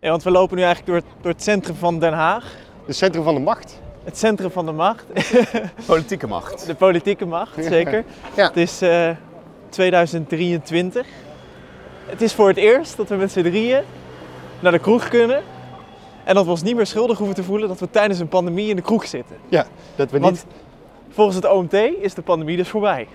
Ja, want we lopen nu eigenlijk door, het- door het centrum van Den Haag. Het centrum van de macht. Het centrum van de macht. Politieke macht. De politieke macht, zeker. Ja. Het is eh, 2023. Het is voor het eerst dat we met z'n drieën naar de kroeg kunnen. En dat we ons niet meer schuldig hoeven te voelen dat we tijdens een pandemie in de kroeg zitten. Ja, dat we Want niet... volgens het OMT is de pandemie dus voorbij.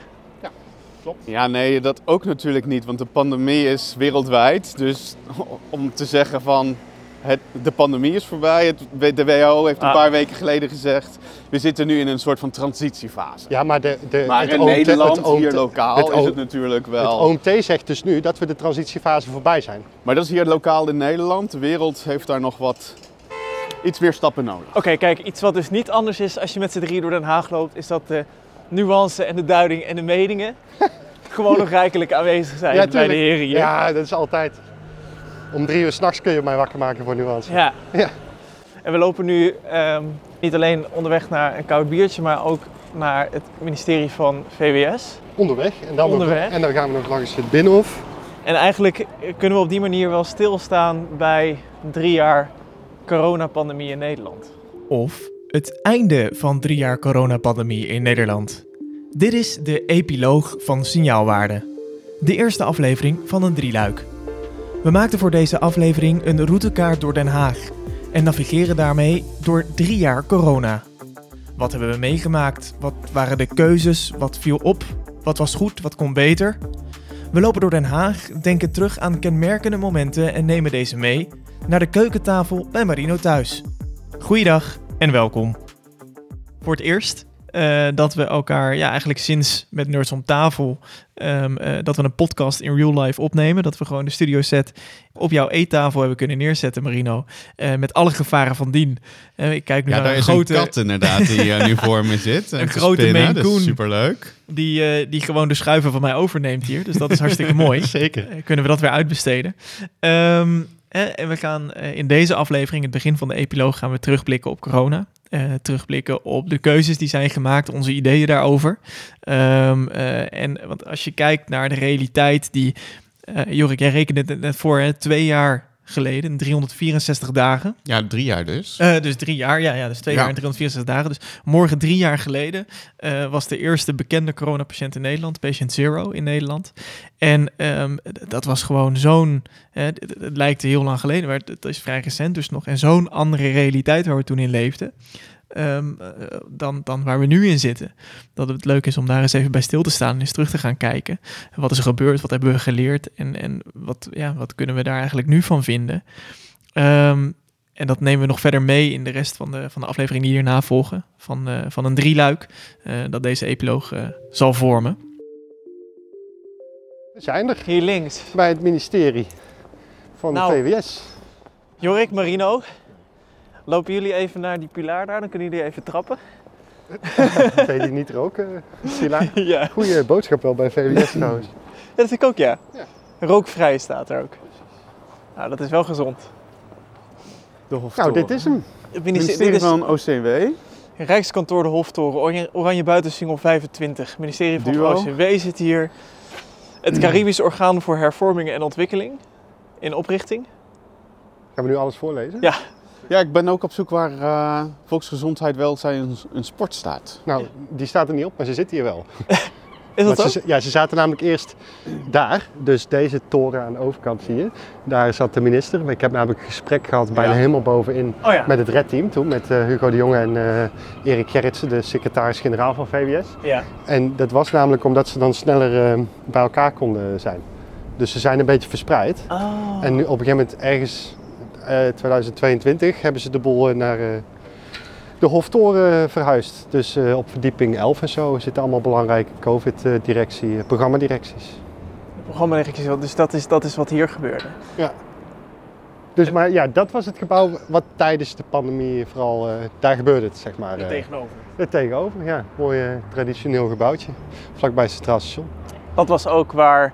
Ja, nee, dat ook natuurlijk niet, want de pandemie is wereldwijd. Dus om te zeggen van het, de pandemie is voorbij, het, de WHO heeft een Ah. paar weken geleden gezegd, we zitten nu in een soort van transitiefase. Ja, maar, de, de, Maar het in OMT Nederland, het OMT hier lokaal, het is het natuurlijk Het wel. OMT zegt dus nu dat we de transitiefase voorbij zijn. Maar dat is hier lokaal in Nederland. De wereld heeft daar nog wat, iets meer stappen nodig. Oké, kijk, iets wat dus niet anders is als je met z'n drieën door Den Haag loopt, is dat de nuance en de duiding en de meningen gewoon nog rijkelijk aanwezig zijn bij de heren hier. Ja, dat is altijd... Om drie uur s'nachts kun je mij wakker maken voor nuance. Ja. Ja. En we lopen nu ehm, niet alleen onderweg naar een koud biertje, maar ook naar het ministerie van VWS. Onderweg. En dan, nog- Onderweg. en dan gaan we nog langs het Binnenhof. En eigenlijk kunnen we op die manier wel stilstaan bij drie jaar coronapandemie in Nederland. Of het einde van drie jaar coronapandemie in Nederland. Dit is de epiloog van Signaalwaarde. De eerste aflevering van een drieluik. We maakten voor deze aflevering een routekaart door Den Haag en navigeren daarmee door drie jaar corona. Wat hebben we meegemaakt? Wat waren de keuzes? Wat viel op? Wat was goed? Wat kon beter? We lopen door Den Haag, denken terug aan kenmerkende momenten en nemen deze mee naar de keukentafel bij Marino thuis. Goeiedag en welkom. Voor het eerst eh, dat we elkaar, ja, eigenlijk sinds met Nerds om tafel, ehm, eh, dat we een podcast in real life opnemen. Dat we gewoon de studio set op jouw eettafel hebben kunnen neerzetten, Marino. Eh, met alle gevaren van dien. Ik kijk nu Ja, naar daar een is grote, een kat inderdaad die nu voor me zit. Een te grote spinnen. Maine Coon. superleuk. die, die gewoon de schuiven van mij overneemt hier. Dus dat is hartstikke mooi. Zeker. Kunnen we dat weer uitbesteden. Ehm, eh, en we gaan in deze aflevering, het begin van de epiloog, gaan we terugblikken op corona. Eh, terugblikken op de keuzes die zijn gemaakt, onze ideeën daarover. Ehm, eh, en want als je kijkt naar de realiteit die... eh Jorik, jij rekende het net voor, hè, twee jaar geleden, 364 dagen. Ja, drie jaar dus. Eh, dus drie jaar, ja, ja dus twee Ja. jaar en 364 dagen. Dus morgen drie jaar geleden eh, was de eerste bekende coronapatiënt in Nederland, patient zero in Nederland. En ehm, dat was gewoon zo'n, het lijkt heel lang geleden, maar het het is vrij recent dus nog. En zo'n andere realiteit waar we toen in leefden. Ehm, eh, dan, dan waar we nu in zitten. Dat het leuk is om daar eens even bij stil te staan en eens terug te gaan kijken. Wat is er gebeurd? Wat hebben we geleerd? En, en wat, ja, wat kunnen we daar eigenlijk nu van vinden? Ehm, en dat nemen we nog verder mee in de rest van de, van de afleveringen die hierna volgen. Van, eh, van een drieluik eh, dat deze epiloog eh, zal vormen. We zijn er Hier links. bij het ministerie van Nou. de VWS. Jorik, Marino, lopen jullie even naar die pilaar daar, dan kunnen jullie even trappen. Weet je niet roken, Sila? ja. Goeie boodschap wel bij VWS trouwens. Ja, dat vind ik ook, ja. Ja. Rookvrij staat er ook. Nou, dat is wel gezond. De Hoftoren. Nou, dit is hem. Het ministerie, ministerie dit is van OCW. Rijkskantoor de Hoftoren, Oranje, Oranje Buitensingel 25. ministerie van Duo. OCW zit hier. Het Caribisch Orgaan voor Hervorming en Ontwikkeling. In oprichting. Gaan we nu alles voorlezen? Ja. Ja, ik ben ook op zoek waar eh, volksgezondheid, welzijn en een sport staat. Nou, die staat er niet op, maar ze zitten hier wel. Is dat zo? ze, ja, ze zaten namelijk eerst daar, dus deze toren aan de overkant zie je. Daar zat de minister. Ik heb namelijk een gesprek gehad bijna Ja. helemaal bovenin Oh ja. met het redteam toen. Met eh, Hugo de Jonge en eh, Erik Gerritsen, de secretaris-generaal van VWS. ja. En dat was namelijk omdat ze dan sneller bij elkaar konden zijn. Dus ze zijn een beetje verspreid. Oh. En nu op een gegeven moment ergens 2022 hebben ze de boel eh, naar eh, de Hoftoren verhuisd. Dus eh, op verdieping 11 en zo zitten allemaal belangrijke COVID-directie, eh, programmadirecties. Programma dus dat is, dat is wat hier gebeurde. Dus maar ja, dat was het gebouw wat tijdens de pandemie vooral, eh, daar gebeurde het zeg maar. Eh, tegenover. er tegenover, ja. Mooi eh, traditioneel gebouwtje, vlakbij het Centraal Station. Dat was ook waar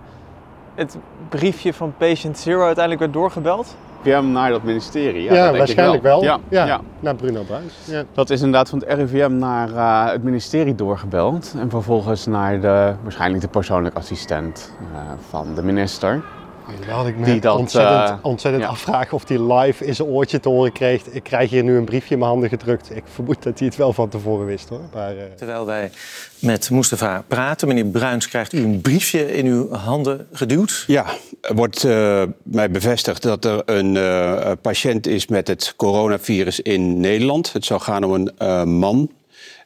het briefje van Patient Zero uiteindelijk werd doorgebeld. RIVM naar dat ministerie. Ja, waarschijnlijk wel. Ja, Ja. ja. Naar Bruno Bruins. Ja. Dat is inderdaad van het RIVM naar eh, het ministerie doorgebeld. En vervolgens naar de, waarschijnlijk de persoonlijke assistent eh, van de minister. Terwijl ik me Die dat, ontzettend, eh, ontzettend ja. afvraag of hij live in zijn oortje te horen kreeg. Ik krijg hier nu een briefje in mijn handen gedrukt. Ik vermoed dat hij het wel van tevoren wist hoor. Maar, eh, Terwijl wij met Mustafa praten, meneer Bruins, krijgt u een briefje in uw handen geduwd. Ja, er wordt eh, mij bevestigd dat er een eh, patiënt is met het coronavirus in Nederland. Het zou gaan om een eh, man.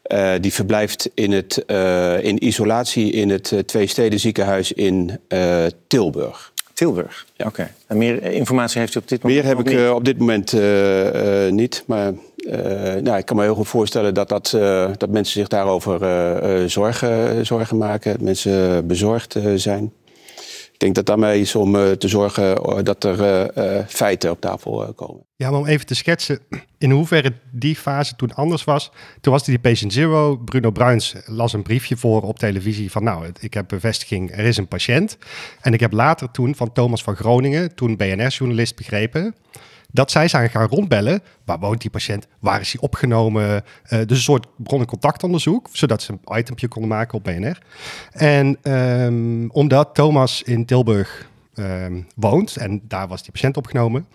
eh, die verblijft in, het, eh, in isolatie in het uh, Twee ziekenhuis in eh, Tilburg. Tilburg, ja, oké. En meer informatie heeft u op dit moment Meer heb ik niet? eh, op dit moment eh, eh, niet. Maar eh, nou, ik kan me heel goed voorstellen dat, dat, eh, dat mensen zich daarover eh, eh, zorgen, zorgen maken. Dat mensen bezorgd eh, zijn. Ik denk dat daarmee is om eh, te zorgen eh, dat er eh, feiten op tafel komen. Ja, maar om even te schetsen in hoeverre die fase toen anders was. Toen was die patient zero. Bruno Bruins las een briefje voor op televisie van nou, ik heb bevestiging, er is een patiënt. En ik heb later toen van Thomas van Groningen, toen BNR-journalist, begrepen dat zij zijn gaan rondbellen. Waar woont die patiënt? Waar is hij opgenomen? Eh, dus een soort bron- en contactonderzoek, zodat ze een itempje konden maken op BNR. En ehm, omdat Thomas in Tilburg ehm, woont en daar was die patiënt opgenomen.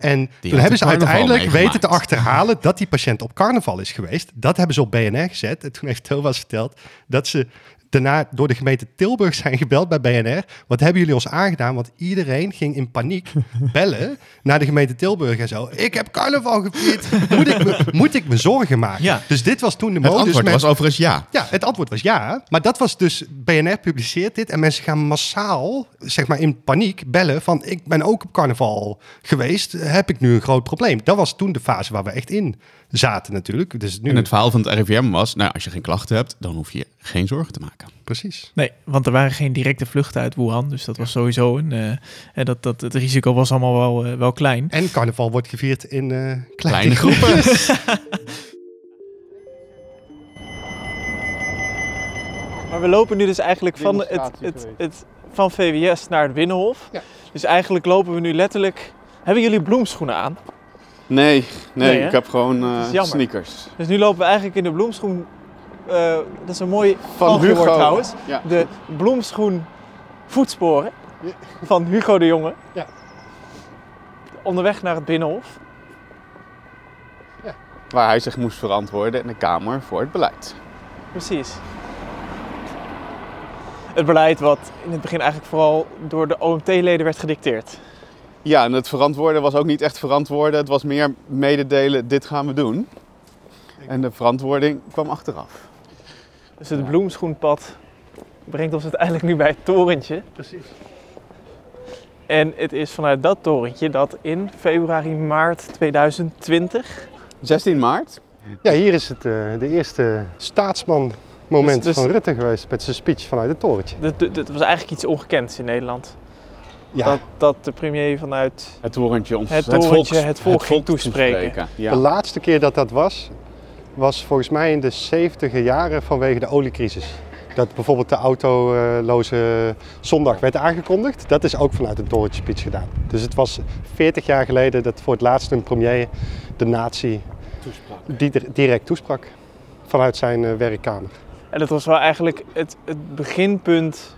En had toen hebben ze uiteindelijk weten te achterhalen dat die patiënt op carnaval is geweest. Dat hebben ze op BNR gezet. En toen heeft Thomas verteld dat ze daarna door de gemeente Tilburg zijn gebeld bij BNR. Wat hebben jullie ons aangedaan? Want iedereen ging in paniek bellen naar de gemeente Tilburg en zo. Ik heb carnaval gevierd. Moet ik me, moet ik me zorgen maken? Ja. Dus dit was toen de Het modus. antwoord met- was overigens ja. ja, het antwoord was ja. Maar dat was dus, BNR publiceert dit en mensen gaan massaal, zeg maar in paniek, bellen van ik ben ook op carnaval geweest, heb ik nu een groot probleem. Dat was toen de fase waar we echt in zaten natuurlijk. Dus nu, En het verhaal van het RIVM was, nou, als je geen klachten hebt, dan hoef je geen zorgen te maken. precies. Nee, want er waren geen directe vluchten uit Wuhan. Dus dat was sowieso een. eh, en dat, dat, het risico was allemaal wel, eh, wel klein. En carnaval wordt gevierd in eh, kleine, Kleine groepen. Maar we lopen nu dus eigenlijk van, het, het, het, van VWS naar het Binnenhof. Ja. Dus eigenlijk lopen we nu letterlijk... Hebben jullie bloemschoenen aan? Nee, nee, ik heb gewoon eh, sneakers. Dus nu lopen we eigenlijk in de bloemschoen... eh, dat is een mooi Van Hugo. trouwens. Ja. De bloemschoen voetsporen van Hugo de Jonge. Ja. Onderweg naar het Binnenhof. Waar hij zich moest verantwoorden in de Kamer voor het beleid. Precies. Het beleid wat in het begin eigenlijk vooral door de OMT-leden werd gedicteerd. Ja, en het verantwoorden was ook niet echt verantwoorden. Het was meer mededelen, dit gaan we doen. En de verantwoording kwam achteraf. Dus het bloemschoenpad brengt ons uiteindelijk nu bij het torentje. Precies. En het is vanuit dat torentje dat in februari, maart 2020... 16 maart. Ja, hier is het eh, de eerste staatsman moment Dus- dus- van Rutte geweest met zijn speech vanuit het torentje. Dat, was eigenlijk iets ongekends in Nederland. Ja, Dat, dat de premier vanuit Het torentje ons Het torentje volks- het volk ging volk toespreken. De Ja. laatste keer dat dat was, was volgens mij in de 70 jaren vanwege de oliecrisis. Dat bijvoorbeeld de autoloze zondag werd aangekondigd. Dat is ook vanuit een torentje speech gedaan. Dus het was 40 jaar geleden dat voor het laatst een premier de natie direct toesprak. Vanuit zijn eh, werkkamer. En dat was wel eigenlijk het, het beginpunt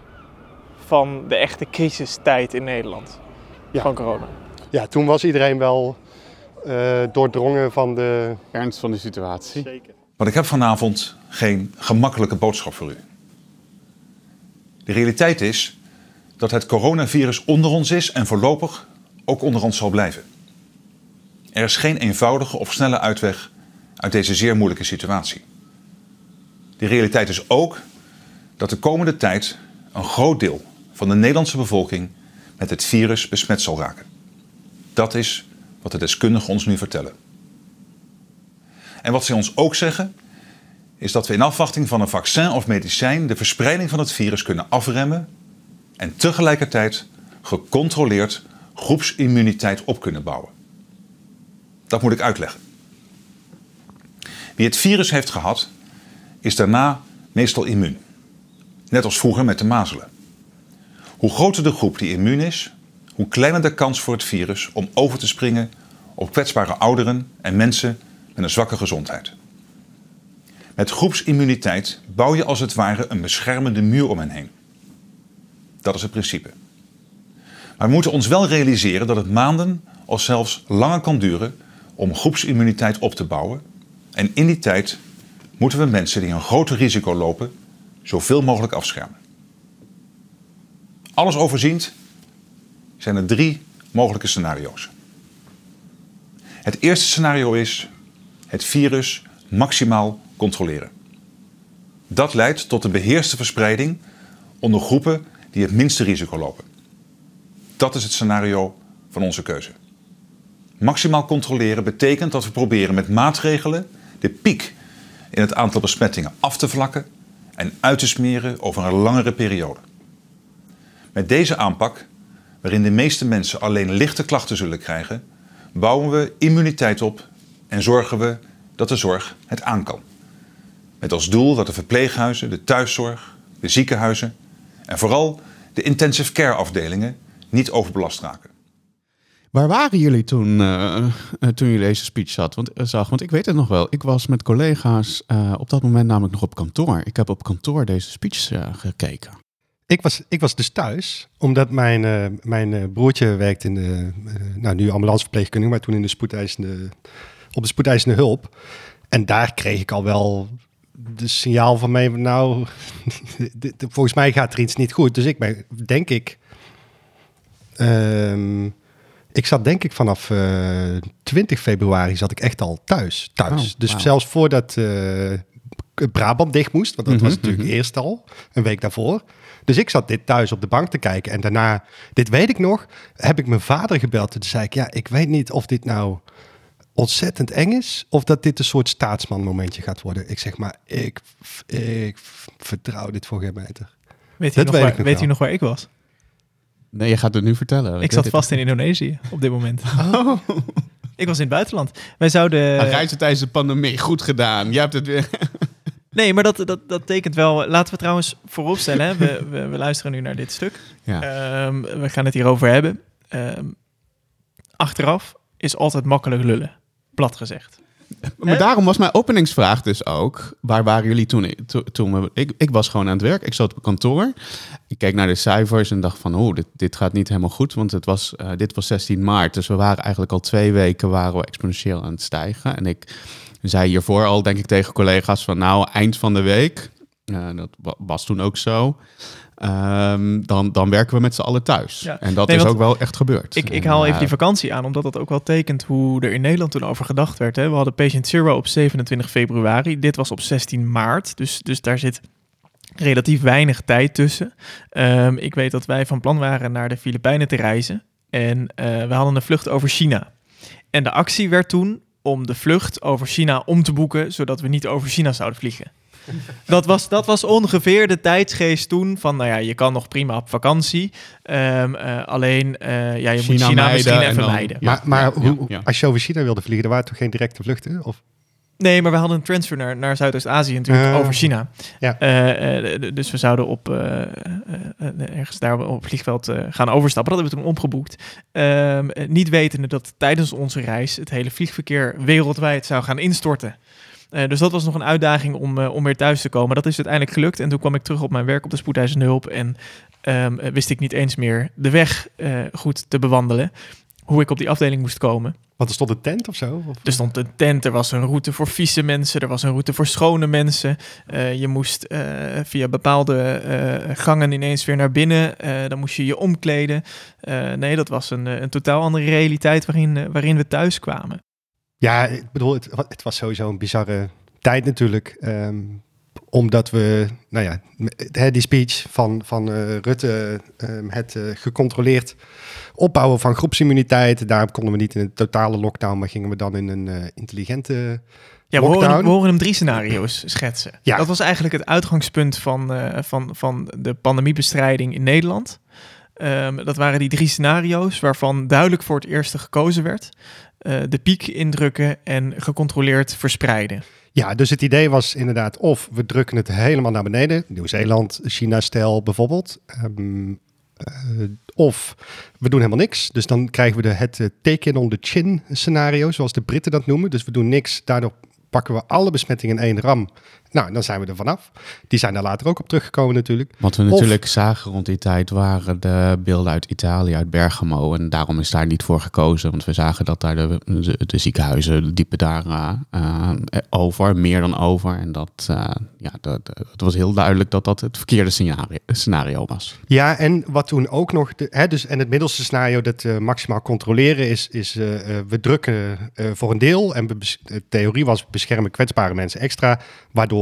van de echte crisistijd in Nederland. Ja. Van corona. Ja, toen was iedereen wel eh, doordrongen van de... Ernst van de situatie. Want ik heb vanavond geen gemakkelijke boodschap voor u. De realiteit is dat het coronavirus onder ons is en voorlopig ook onder ons zal blijven. Er is geen eenvoudige of snelle uitweg uit deze zeer moeilijke situatie. De realiteit is ook dat de komende tijd een groot deel van de Nederlandse bevolking met het virus besmet zal raken. Dat is wat de deskundigen ons nu vertellen. En wat ze ons ook zeggen, is dat we in afwachting van een vaccin of medicijn de verspreiding van het virus kunnen afremmen en tegelijkertijd gecontroleerd groepsimmuniteit op kunnen bouwen. Dat moet ik uitleggen. Wie het virus heeft gehad, is daarna meestal immuun. Net als vroeger met de mazelen. Hoe groter de groep die immuun is, hoe kleiner de kans voor het virus om over te springen op kwetsbare ouderen en mensen met een zwakke gezondheid. Met groepsimmuniteit bouw je als het ware een beschermende muur om hen heen. Dat is het principe. Maar we moeten ons wel realiseren dat het maanden of zelfs langer kan duren om groepsimmuniteit op te bouwen. En in die tijd moeten we mensen die een groter risico lopen zoveel mogelijk afschermen. Alles overziend zijn er drie mogelijke scenario's. Het eerste scenario is het virus maximaal controleren. Dat leidt tot een beheerste verspreiding onder groepen die het minste risico lopen. Dat is het scenario van onze keuze. Maximaal controleren betekent dat we proberen met maatregelen de piek in het aantal besmettingen af te vlakken en uit te smeren over een langere periode. Met deze aanpak, waarin de meeste mensen alleen lichte klachten zullen krijgen, bouwen we immuniteit op en zorgen we dat de zorg het aan kan. Met als doel dat de verpleeghuizen, de thuiszorg, de ziekenhuizen en vooral de intensive care afdelingen niet overbelast raken. Waar waren jullie toen, uh, toen jullie deze speech zat? Want, uh, zag? Want ik weet het nog wel. Ik was met collega's op dat moment namelijk nog op kantoor. Ik heb op kantoor deze speech gekeken. Ik was, ik was dus thuis, omdat mijn, mijn broertje werkt in de, nou nu ambulanceverpleegkundige, maar toen in de spoedeisende, op de spoedeisende hulp. En daar kreeg ik al wel de signaal van mij, nou, volgens mij gaat er iets niet goed. Dus ik ben, denk ik, um, ik zat denk ik vanaf uh, 20 februari zat ik echt al thuis. thuis. Oh, dus wow. zelfs voordat Brabant dicht moest, want dat mm -hmm, was natuurlijk mm -hmm. eerst al, een week daarvoor. Dus ik zat dit thuis op de bank te kijken. En daarna, dit weet ik nog, heb ik mijn vader gebeld. Toen zei ik, ja, ik weet niet of dit nou ontzettend eng is... of dat dit een soort staatsman momentje gaat worden. Ik zeg maar, ik, ik vertrouw dit voor geen meter. Weet u nog, waar, weet u nog waar ik was? Nee, je gaat het nu vertellen. Ik, ik zat vast in Indonesië op dit moment. Oh. ik was in het buitenland. Wij zouden... Reizen tijdens de pandemie, goed gedaan. Je hebt het weer... nee, maar dat, dat, dat tekent wel... Laten we trouwens vooropstellen, hè. We, we, we, luisteren nu naar dit stuk. Ja. Um, we gaan het hierover hebben. Um, achteraf is altijd makkelijk lullen, plat gezegd. Maar daarom was mijn openingsvraag dus ook: waar waren jullie toen? toen ik, ik was gewoon aan het werk, ik zat op kantoor. Ik keek naar de cijfers en dacht van, oh, dit, dit gaat niet helemaal goed, want het was, uh, dit was 16 maart. Dus we waren eigenlijk al twee weken waren we exponentieel aan het stijgen. En ik zei hiervoor al, denk ik, tegen collega's van, nou, eind van de week, uh, dat was toen ook zo. Um, dan, dan werken we met z'n allen thuis. Ja. En dat nee, is ook wel echt gebeurd. Ik, ik haal even die vakantie aan, omdat dat ook wel tekent hoe er in Nederland toen over gedacht werd. Hè. We hadden Patient Zero op 27 februari. Dit was op 16 maart. Dus, dus daar zit relatief weinig tijd tussen. Um, ik weet dat wij van plan waren naar de Filipijnen te reizen. En uh, we hadden een vlucht over China. En de actie werd toen om de vlucht over China om te boeken, zodat we niet over China zouden vliegen. dat, was, dat was ongeveer de tijdsgeest toen van, nou ja, je kan nog prima op vakantie. Um, uh, alleen, uh, ja, je China moet China misschien even dan, mijden. Ja, maar maar ja, hoe, ja. als je over China wilde vliegen, er waren toch geen directe vluchten? Of? Nee, maar we hadden een transfer naar, naar Zuidoost-Azië natuurlijk uh, over China. Ja. Uh, dus we zouden op ergens daar op het vliegveld gaan overstappen. Dat hebben we toen opgeboekt. Ehm, niet wetende dat tijdens onze reis het hele vliegverkeer wereldwijd zou gaan instorten. Uh, dus dat was nog een uitdaging om, uh, om weer thuis te komen. Dat is uiteindelijk gelukt. En toen kwam ik terug op mijn werk op de spoedeisende hulp. En um, wist ik niet eens meer de weg uh, goed te bewandelen. Hoe ik op die afdeling moest komen. Want er stond een tent of zo? Of? Er stond een tent, er was een route voor vieze mensen, er was een route voor schone mensen. je moest via bepaalde gangen ineens weer naar binnen. dan moest je je omkleden. nee, dat was een, een totaal andere realiteit waarin, waarin we thuis kwamen. Ja, ik bedoel, het, het, was sowieso een bizarre tijd natuurlijk. Um, omdat we, nou ja, die speech van, van uh, Rutte, um, het uh, gecontroleerd opbouwen van groepsimmuniteit. Daarom konden we niet in een totale lockdown, maar gingen we dan in een intelligente ja, we horen, we horen, hem drie scenario's schetsen. Ja. Dat was eigenlijk het uitgangspunt van, van, van de pandemiebestrijding in Nederland. Um, dat waren die drie scenario's waarvan duidelijk voor het eerste gekozen werd. De piek indrukken en gecontroleerd verspreiden. Ja, dus het idee was inderdaad of we drukken het helemaal naar beneden, Nieuw-Zeeland, China-stijl bijvoorbeeld. Um, uh, of we doen helemaal niks. Dus dan krijgen we de, het uh, take on the chin scenario, zoals de Britten dat noemen. Dus we doen niks, daardoor pakken we alle besmettingen in één ram Nou, dan zijn we er vanaf. Die zijn daar later ook op teruggekomen natuurlijk. Wat we Of- natuurlijk zagen rond die tijd waren de beelden uit Italië, uit Bergamo. En daarom is daar niet voor gekozen. Want we zagen dat daar de, de, de ziekenhuizen diepen daar eh, eh, over, meer dan over. En dat, eh, ja, dat, het was heel duidelijk dat dat het verkeerde scenario, scenario was. Ja, en wat toen ook nog, de, hè, dus en het middelste scenario dat maximaal controleren is, is we drukken voor een deel en we de theorie was beschermen kwetsbare mensen extra, waardoor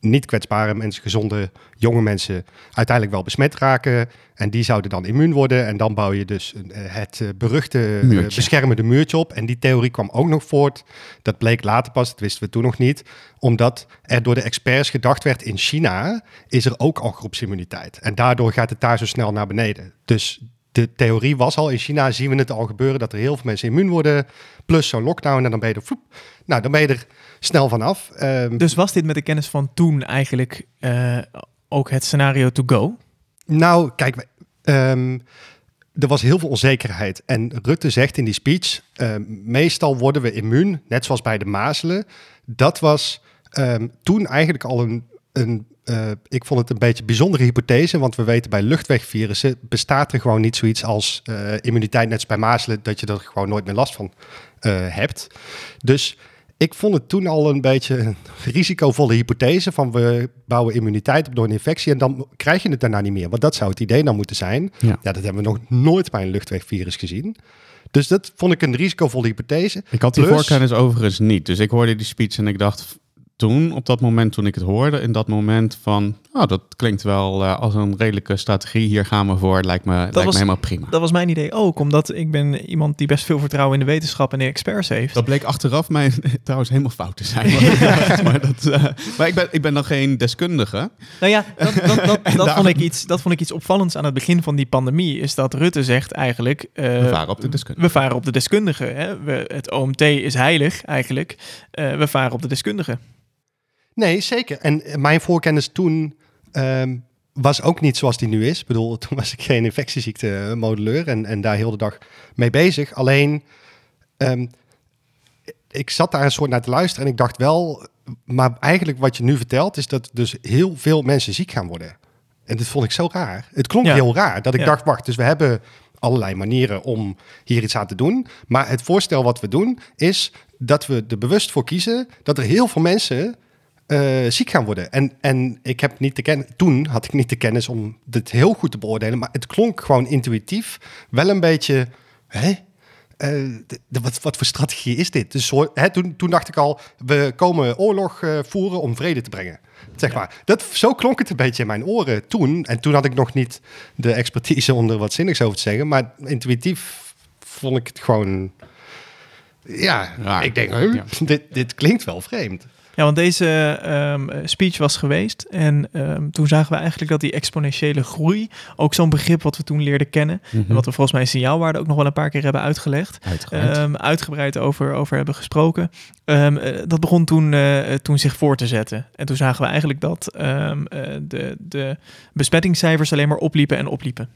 niet kwetsbare mensen, gezonde jonge mensen uiteindelijk wel besmet raken en die zouden dan immuun worden en dan bouw je dus eh, het eh, beruchte eh, Muurtje. beschermende muurtje op en die theorie kwam ook nog voort. Dat bleek later pas, dat wisten we toen nog niet, omdat er door de experts gedacht werd in China is er ook al groepsimmuniteit. En daardoor gaat het daar zo snel naar beneden. Dus de theorie was al, in China zien we het al gebeuren, dat er heel veel mensen immuun worden, plus zo'n lockdown en dan ben je er, vloep, nou dan ben je er snel vanaf. Ehm Dus was dit met de kennis van toen eigenlijk eh, ook het scenario to go? Nou, kijk, ehm, er was heel veel onzekerheid. En Rutte zegt in die speech, ehm, meestal worden we immuun, net zoals bij de mazelen. Dat was toen eigenlijk al een, een eh, ik vond het een beetje een bijzondere hypothese, want we weten bij luchtwegvirussen bestaat er gewoon niet zoiets als eh, immuniteit, net als bij mazelen, dat je er gewoon nooit meer last van hebt. Dus ik vond het toen al een beetje een risicovolle hypothese van we bouwen immuniteit op door een infectie en dan krijg je het daarna niet meer. Want dat zou het idee dan moeten zijn. Ja. Ja, dat hebben we nog nooit bij een luchtwegvirus gezien. Dus dat vond ik een risicovolle hypothese. Ik had die Plus- voorkennis overigens niet. Dus ik hoorde die speech en ik dacht toen, op dat moment toen ik het hoorde, in dat moment van, oh, dat klinkt wel eh, als een redelijke strategie. Hier gaan we voor. Lijkt me, lijkt was- me helemaal prima. Dat was mijn idee ook, omdat ik ben iemand die best veel vertrouwen in de wetenschap en de experts heeft. Dat bleek achteraf mij trouwens helemaal fout te zijn. Maar, maar, dat, eh, maar ik, ben, ik ben dan geen deskundige. Nou ja, dat, dat, dat, vond ik iets, dat vond ik iets opvallends aan het begin van die pandemie. Is dat Rutte zegt eigenlijk... eh, We varen op de deskundige. We varen op de deskundige. Hè? We, het OMT is heilig eigenlijk. We varen op de deskundige. Nee, zeker. En eh, mijn voorkennis toen ehm, was ook niet zoals die nu is. Ik bedoel, toen was ik geen infectieziekte-modelleur en, en daar heel de dag mee bezig. Alleen, ehm, ik zat daar een soort naar te luisteren en ik dacht wel... Maar eigenlijk wat je nu vertelt is dat dus heel veel mensen ziek gaan worden. En dat vond ik zo raar. Het klonk Ja. heel raar. Dat ik Ja. dacht, wacht, dus we hebben allerlei manieren om hier iets aan te doen. Maar het voorstel wat we doen is dat we er bewust voor kiezen dat er heel veel mensen eh, ziek gaan worden. En, en ik heb niet de kennis, toen had ik niet de kennis om dit heel goed te beoordelen, maar het klonk gewoon intuïtief wel een beetje. Hè? Eh, de- de- wat, wat voor strategie is dit? Dus hè, toen, toen dacht ik al, we komen oorlog eh, voeren om vrede te brengen. Zeg maar. Dat, zo klonk het een beetje in mijn oren toen. En toen had ik nog niet de expertise om er wat zinnigs over te zeggen. Maar intuïtief vond ik het gewoon... Ja, Raar. ik denk, Ja. dit, dit klinkt wel vreemd. Ja, want deze ehm, speech was geweest. En ehm, toen zagen we eigenlijk dat die exponentiële groei, ook zo'n begrip wat we toen leerden kennen, Mhm. en wat we volgens mij in signaalwaarde ook nog wel een paar keer hebben uitgelegd, Uitgebreid. ehm, uitgebreid over, over hebben gesproken. Ehm, eh, dat begon toen, eh, toen zich voor te zetten. En toen zagen we eigenlijk dat ehm, eh, de, de besmettingscijfers alleen maar opliepen en opliepen.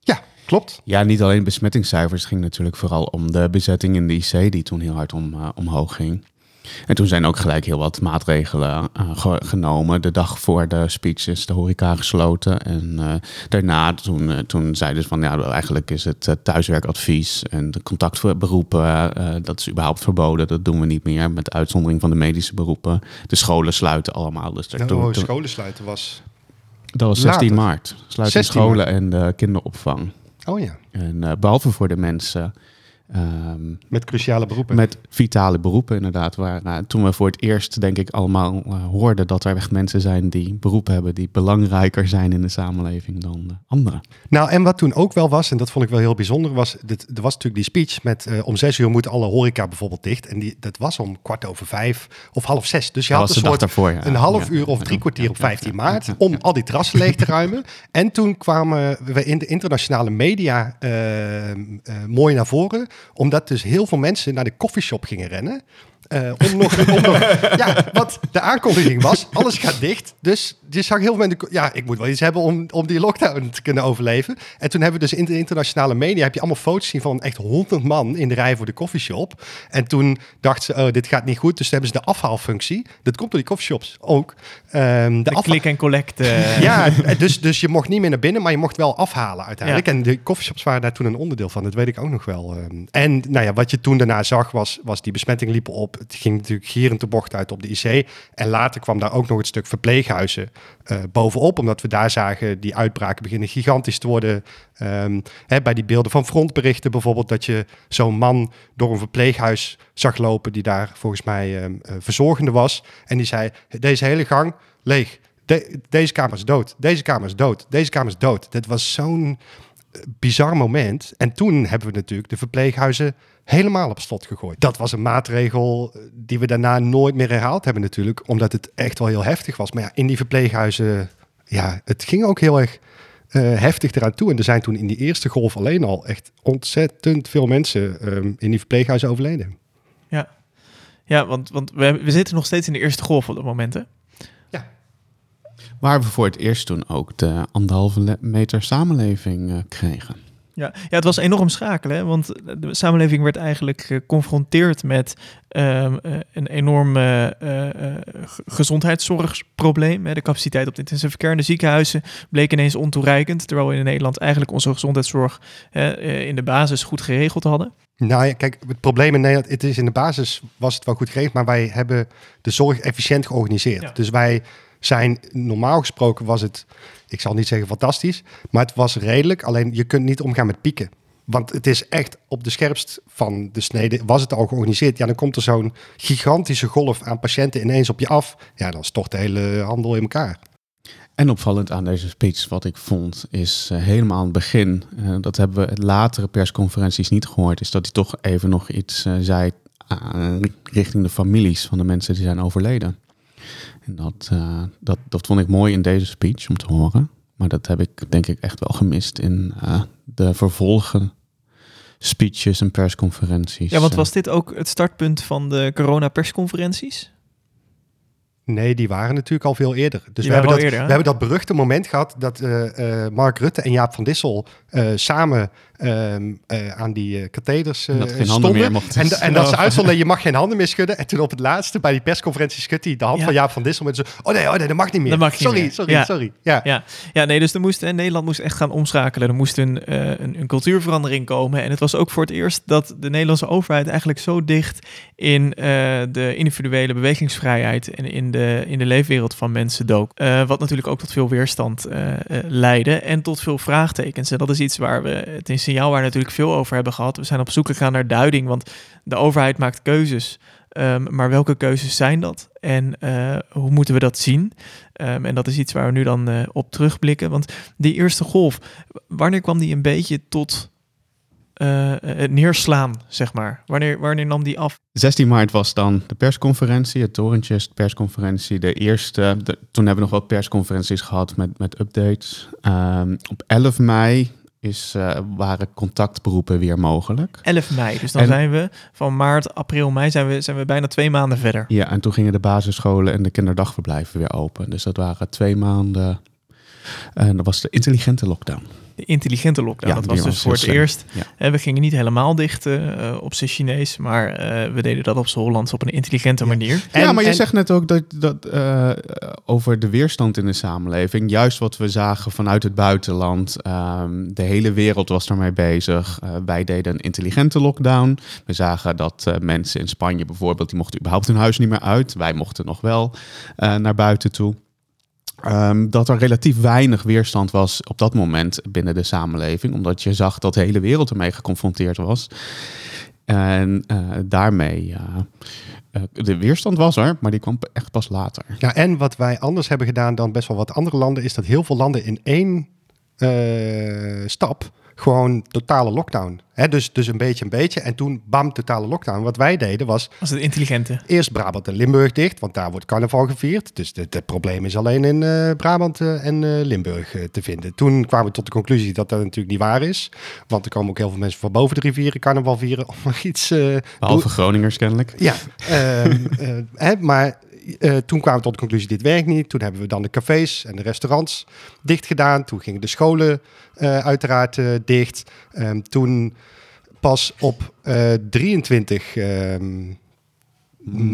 Ja, klopt. Ja, niet alleen besmettingscijfers. Het ging natuurlijk vooral om de bezetting in de IC, die toen heel hard om, omhoog ging. En toen zijn ook gelijk heel wat maatregelen eh, ge- genomen. De dag voor de speech is de horeca gesloten. En eh, daarna, toen, eh, toen zeiden ze van ja, eigenlijk is het thuiswerkadvies en de contactberoepen, dat is überhaupt verboden. Dat doen we niet meer, met uitzondering van de medische beroepen. De scholen sluiten allemaal. Dus daar- toen- oh, toen- scholen sluiten was... dat was 16 later. maart. Sluiten 16 scholen en de kinderopvang. Oh ja, En eh, behalve voor de mensen ehm, met cruciale beroepen. met vitale beroepen, inderdaad. Waar, eh, toen we voor het eerst, denk ik, allemaal eh, hoorden dat er echt mensen zijn die beroepen hebben die belangrijker zijn in de samenleving dan de anderen. Nou, en wat toen ook wel was, en dat vond ik wel heel bijzonder, was... Dit, er was natuurlijk die speech met eh, om zes uur moet alle horeca bijvoorbeeld dicht. En die, dat was om kwart over vijf of half zes. Dus je Dat had een soort daarvoor, ja. een half Ja. uur of drie kwartier op 15 maart om al die terrassen leeg te ruimen. En toen kwamen we in de internationale media eh, mooi naar voren, omdat dus heel veel mensen naar de koffieshop gingen rennen. Eh, om nog, om nog, ja, wat de aankondiging was, alles gaat dicht. Dus je zag heel veel mensen, ja, ik moet wel iets hebben om, om die lockdown te kunnen overleven. En toen hebben we dus in de internationale media, heb je allemaal foto's zien van echt honderd man in de rij voor de koffieshop. En toen dachten ze, oh, dit gaat niet goed. Dus toen hebben ze de afhaalfunctie. Dat komt door die coffeeshops ook. Ehm, De, afha- click en collect. eh, ja, dus, dus je mocht niet meer naar binnen, maar je mocht wel afhalen uiteindelijk. Ja. En de coffeeshops waren daar toen een onderdeel van, dat weet ik ook nog wel. ehm. En nou ja, wat je toen daarna zag, was, was die besmetting liep op. Het ging natuurlijk gierend de bocht uit op de IC. En later kwam daar ook nog het stuk verpleeghuizen eh, bovenop, omdat we daar zagen die uitbraken beginnen gigantisch te worden. Ehm, hè, bij die beelden van frontberichten bijvoorbeeld, dat je zo'n man door een verpleeghuis zag lopen, die daar volgens mij ehm, eh, verzorgende was. En die zei, deze hele gang leeg. De- deze kamer is dood. Deze kamer is dood. Deze kamer is dood. Dat was zo'n eh, bizar moment. En toen hebben we natuurlijk de verpleeghuizen helemaal op slot gegooid. Dat was een maatregel eh, die we daarna nooit meer herhaald hebben natuurlijk. Omdat het echt wel heel heftig was. Maar ja, in die verpleeghuizen, ja, het ging ook heel erg eh, heftig eraan toe. En er zijn toen in die eerste golf alleen al echt ontzettend veel mensen ehm, in die verpleeghuizen overleden. Ja, ja want, want we, we zitten nog steeds in de eerste golf op dat moment, hè? Waar we voor het eerst toen ook de anderhalve meter samenleving eh, kregen. Ja, ja, het was enorm schakelen, hè? want de samenleving werd eigenlijk geconfronteerd met ehm, eh, een enorm eh, eh, eh, ge- gezondheidszorgprobleem. Hè? De capaciteit op de intensive care de ziekenhuizen bleek ineens ontoereikend, terwijl we in Nederland eigenlijk onze gezondheidszorg in de basis goed geregeld hadden. Nou ja, kijk, het probleem in Nederland, het is in de basis was het wel goed geregeld, maar wij hebben de zorg efficiënt georganiseerd. Ja. Dus wij zijn, normaal gesproken was het, ik zal niet zeggen fantastisch, maar het was redelijk. Alleen je kunt niet omgaan met pieken. Want het is echt op de scherpst van de snede, was het al georganiseerd. Ja, dan komt er zo'n gigantische golf aan patiënten ineens op je af. Ja, dan stort de hele handel in elkaar. En opvallend aan deze speech, wat ik vond, is eh, helemaal aan het begin, eh, dat hebben we latere persconferenties niet gehoord, is dat hij toch even nog iets eh, zei richting de families van de mensen die zijn overleden. En dat, eh, dat, dat vond ik mooi in deze speech om te horen. Maar dat heb ik denk ik echt wel gemist in eh, de vervolgen speeches en persconferenties. Ja, want Eh, was dit ook het startpunt van de corona-persconferenties? Nee, die waren natuurlijk al veel eerder. Dus we hebben, dat, eerder, we hebben dat beruchte moment gehad dat eh, eh, Mark Rutte en Jaap van Dissel eh, samen ehm, eh, aan die katheders En dat geen handen stonden. meer mochten en, en dat ze uitstonden, je mag geen handen meer schudden. En toen op het laatste, bij die persconferentie, schudt hij de hand Ja. van Jaap van Dissel met zo, oh nee, oh nee, dat mag niet meer. Dat mag niet sorry, meer. sorry, Ja. sorry. Ja. Ja, ja nee, dus er moest, en Nederland moest echt gaan omschakelen. Er moest een, een, een cultuurverandering komen. En het was ook voor het eerst dat de Nederlandse overheid eigenlijk zo dicht in eh, de individuele bewegingsvrijheid en in de, in de leefwereld van mensen dook. Eh, wat natuurlijk ook tot veel weerstand eh, leidde en tot veel vraagtekens. En dat is iets waar we het in signaalwaar natuurlijk veel over hebben gehad. We zijn op zoek gegaan naar duiding, want de overheid maakt keuzes. Ehm, maar welke keuzes zijn dat? En hoe moeten we dat zien? Ehm, en dat is iets waar we nu dan op terugblikken. Want die eerste golf, wanneer kwam die een beetje tot eh, het neerslaan, zeg maar? Wanneer, wanneer nam die af? 16 maart was dan de persconferentie, het torentjes persconferentie. De eerste, de- toen hebben we nog wat persconferenties gehad met, met updates. Ehm, op 11 mei is, eh, waren contactberoepen weer mogelijk. 11 mei. Dus dan En- zijn we van maart, april, mei zijn we, zijn we bijna twee maanden verder. Ja, en toen gingen de basisscholen en de kinderdagverblijven weer open. Dus dat waren twee maanden. En dat was de intelligente lockdown. De intelligente lockdown. Ja, dat was dus was voor het slim. eerst. Ja. Hè, we gingen niet helemaal dicht eh, op zijn Chinees, maar eh, we deden dat op z'n Hollands op een intelligente manier. ja, En- maar je en- zegt net ook dat, dat eh, over de weerstand in de samenleving. Juist wat we zagen vanuit het buitenland. ehm, de hele wereld was daarmee bezig. Eh, wij deden een intelligente lockdown. We zagen dat eh, mensen in Spanje bijvoorbeeld, die mochten überhaupt hun huis niet meer uit. Wij mochten nog wel eh, naar buiten toe. Ehm, dat er relatief weinig weerstand was op dat moment binnen de samenleving, omdat je zag dat de hele wereld ermee geconfronteerd was. En eh, daarmee, eh, de weerstand was er, maar die kwam echt pas later. Ja, en wat wij anders hebben gedaan dan best wel wat andere landen, is dat heel veel landen in één eh, stap gewoon totale lockdown. Hè, dus, dus een beetje een beetje. En toen bam, totale lockdown. Wat wij deden was Was het intelligente? eerst Brabant en Limburg dicht, want daar wordt carnaval gevierd. Dus het probleem is alleen in eh, Brabant eh, en eh, Limburg te vinden. Toen kwamen we tot de conclusie dat dat natuurlijk niet waar is. Want er komen ook heel veel mensen van boven de rivieren carnaval vieren om er iets... eh, Behalve Groningers kennelijk. ja, ehm, eh, hè, maar eh, toen kwamen we tot de conclusie, dit werkt niet. Toen hebben we dan de cafés en de restaurants dicht gedaan. Toen gingen de scholen eh, uiteraard eh, dicht. Ehm, toen pas op eh, 23 ehm,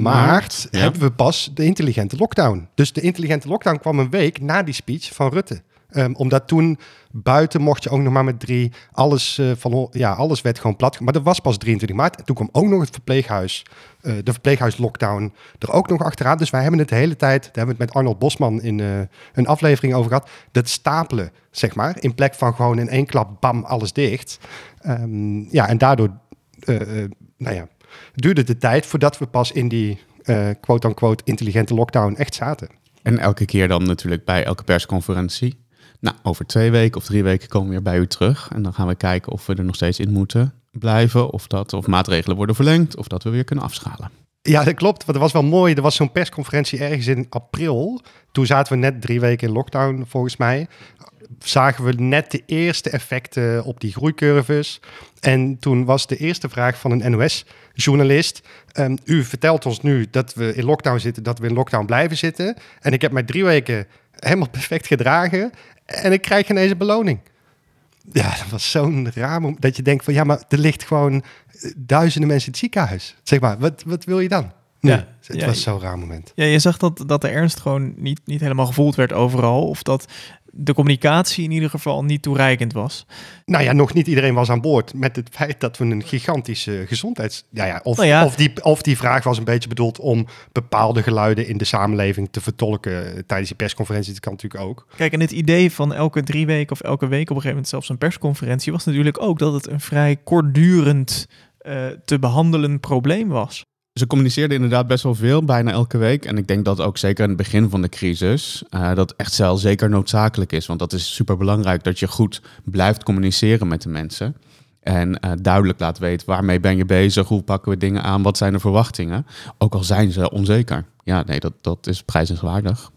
maart ja. hebben we pas de intelligente lockdown. Dus de intelligente lockdown kwam een week na die speech van Rutte. Ehm, omdat toen buiten mocht je ook nog maar met drie. Alles, eh, van, ja, alles werd gewoon plat. Maar dat was pas 23 maart. En toen kwam ook nog het verpleeghuis. eh, de verpleeghuislockdown er ook nog achteraan. Dus wij hebben het de hele tijd. Daar hebben we het met Arnold Bosman in eh, een aflevering over gehad. Dat stapelen, zeg maar. In plek van gewoon in één klap, bam, alles dicht. Ehm, ja, en daardoor. nou ja, duurde de tijd voordat we pas in die quote-unquote intelligente lockdown echt zaten. En elke keer dan natuurlijk bij elke persconferentie. Nou, over twee weken of drie weken komen we weer bij u terug. En dan gaan we kijken of we er nog steeds in moeten blijven. Of, dat, of maatregelen worden verlengd. Of dat we weer kunnen afschalen. Ja, dat klopt. Want dat was wel mooi. Er was zo'n persconferentie ergens in april. Toen zaten we net drie weken in lockdown, volgens mij. Zagen we net de eerste effecten op die groeicurves. En toen was de eerste vraag van een NOS-journalist. ehm, u vertelt ons nu dat we in lockdown zitten, dat we in lockdown blijven zitten. En ik heb mij drie weken helemaal perfect gedragen. En ik krijg ineens een beloning. Ja, dat was zo'n raar moment. Dat je denkt van ja, maar er ligt gewoon eh, duizenden mensen in het ziekenhuis. Zeg maar, wat, wat wil je dan? Nee, Ja, het ja, was zo'n raar moment. Ja, je zag dat, dat de ernst gewoon niet, niet helemaal gevoeld werd overal. Of dat de communicatie in ieder geval niet toereikend was. Nou ja, nog niet iedereen was aan boord met het feit dat we een gigantische gezondheids... Ja, ja, of, Nou ja. Of, die, of die vraag was een beetje bedoeld om bepaalde geluiden in de samenleving te vertolken tijdens die persconferentie. Dat kan natuurlijk ook. Kijk, en het idee van elke drie weken of elke week op een gegeven moment zelfs een persconferentie was natuurlijk ook dat het een vrij kortdurend eh, te behandelen probleem was. Ze communiceerden inderdaad best wel veel, bijna elke week. En ik denk dat ook zeker in het begin van de crisis eh, dat echt wel zeker noodzakelijk is. Want dat is super belangrijk dat je goed blijft communiceren met de mensen. En eh, duidelijk laat weten waarmee ben je bezig, hoe pakken we dingen aan, wat zijn de verwachtingen. Ook al zijn ze onzeker. Ja, nee, dat, dat is prijzenswaardig.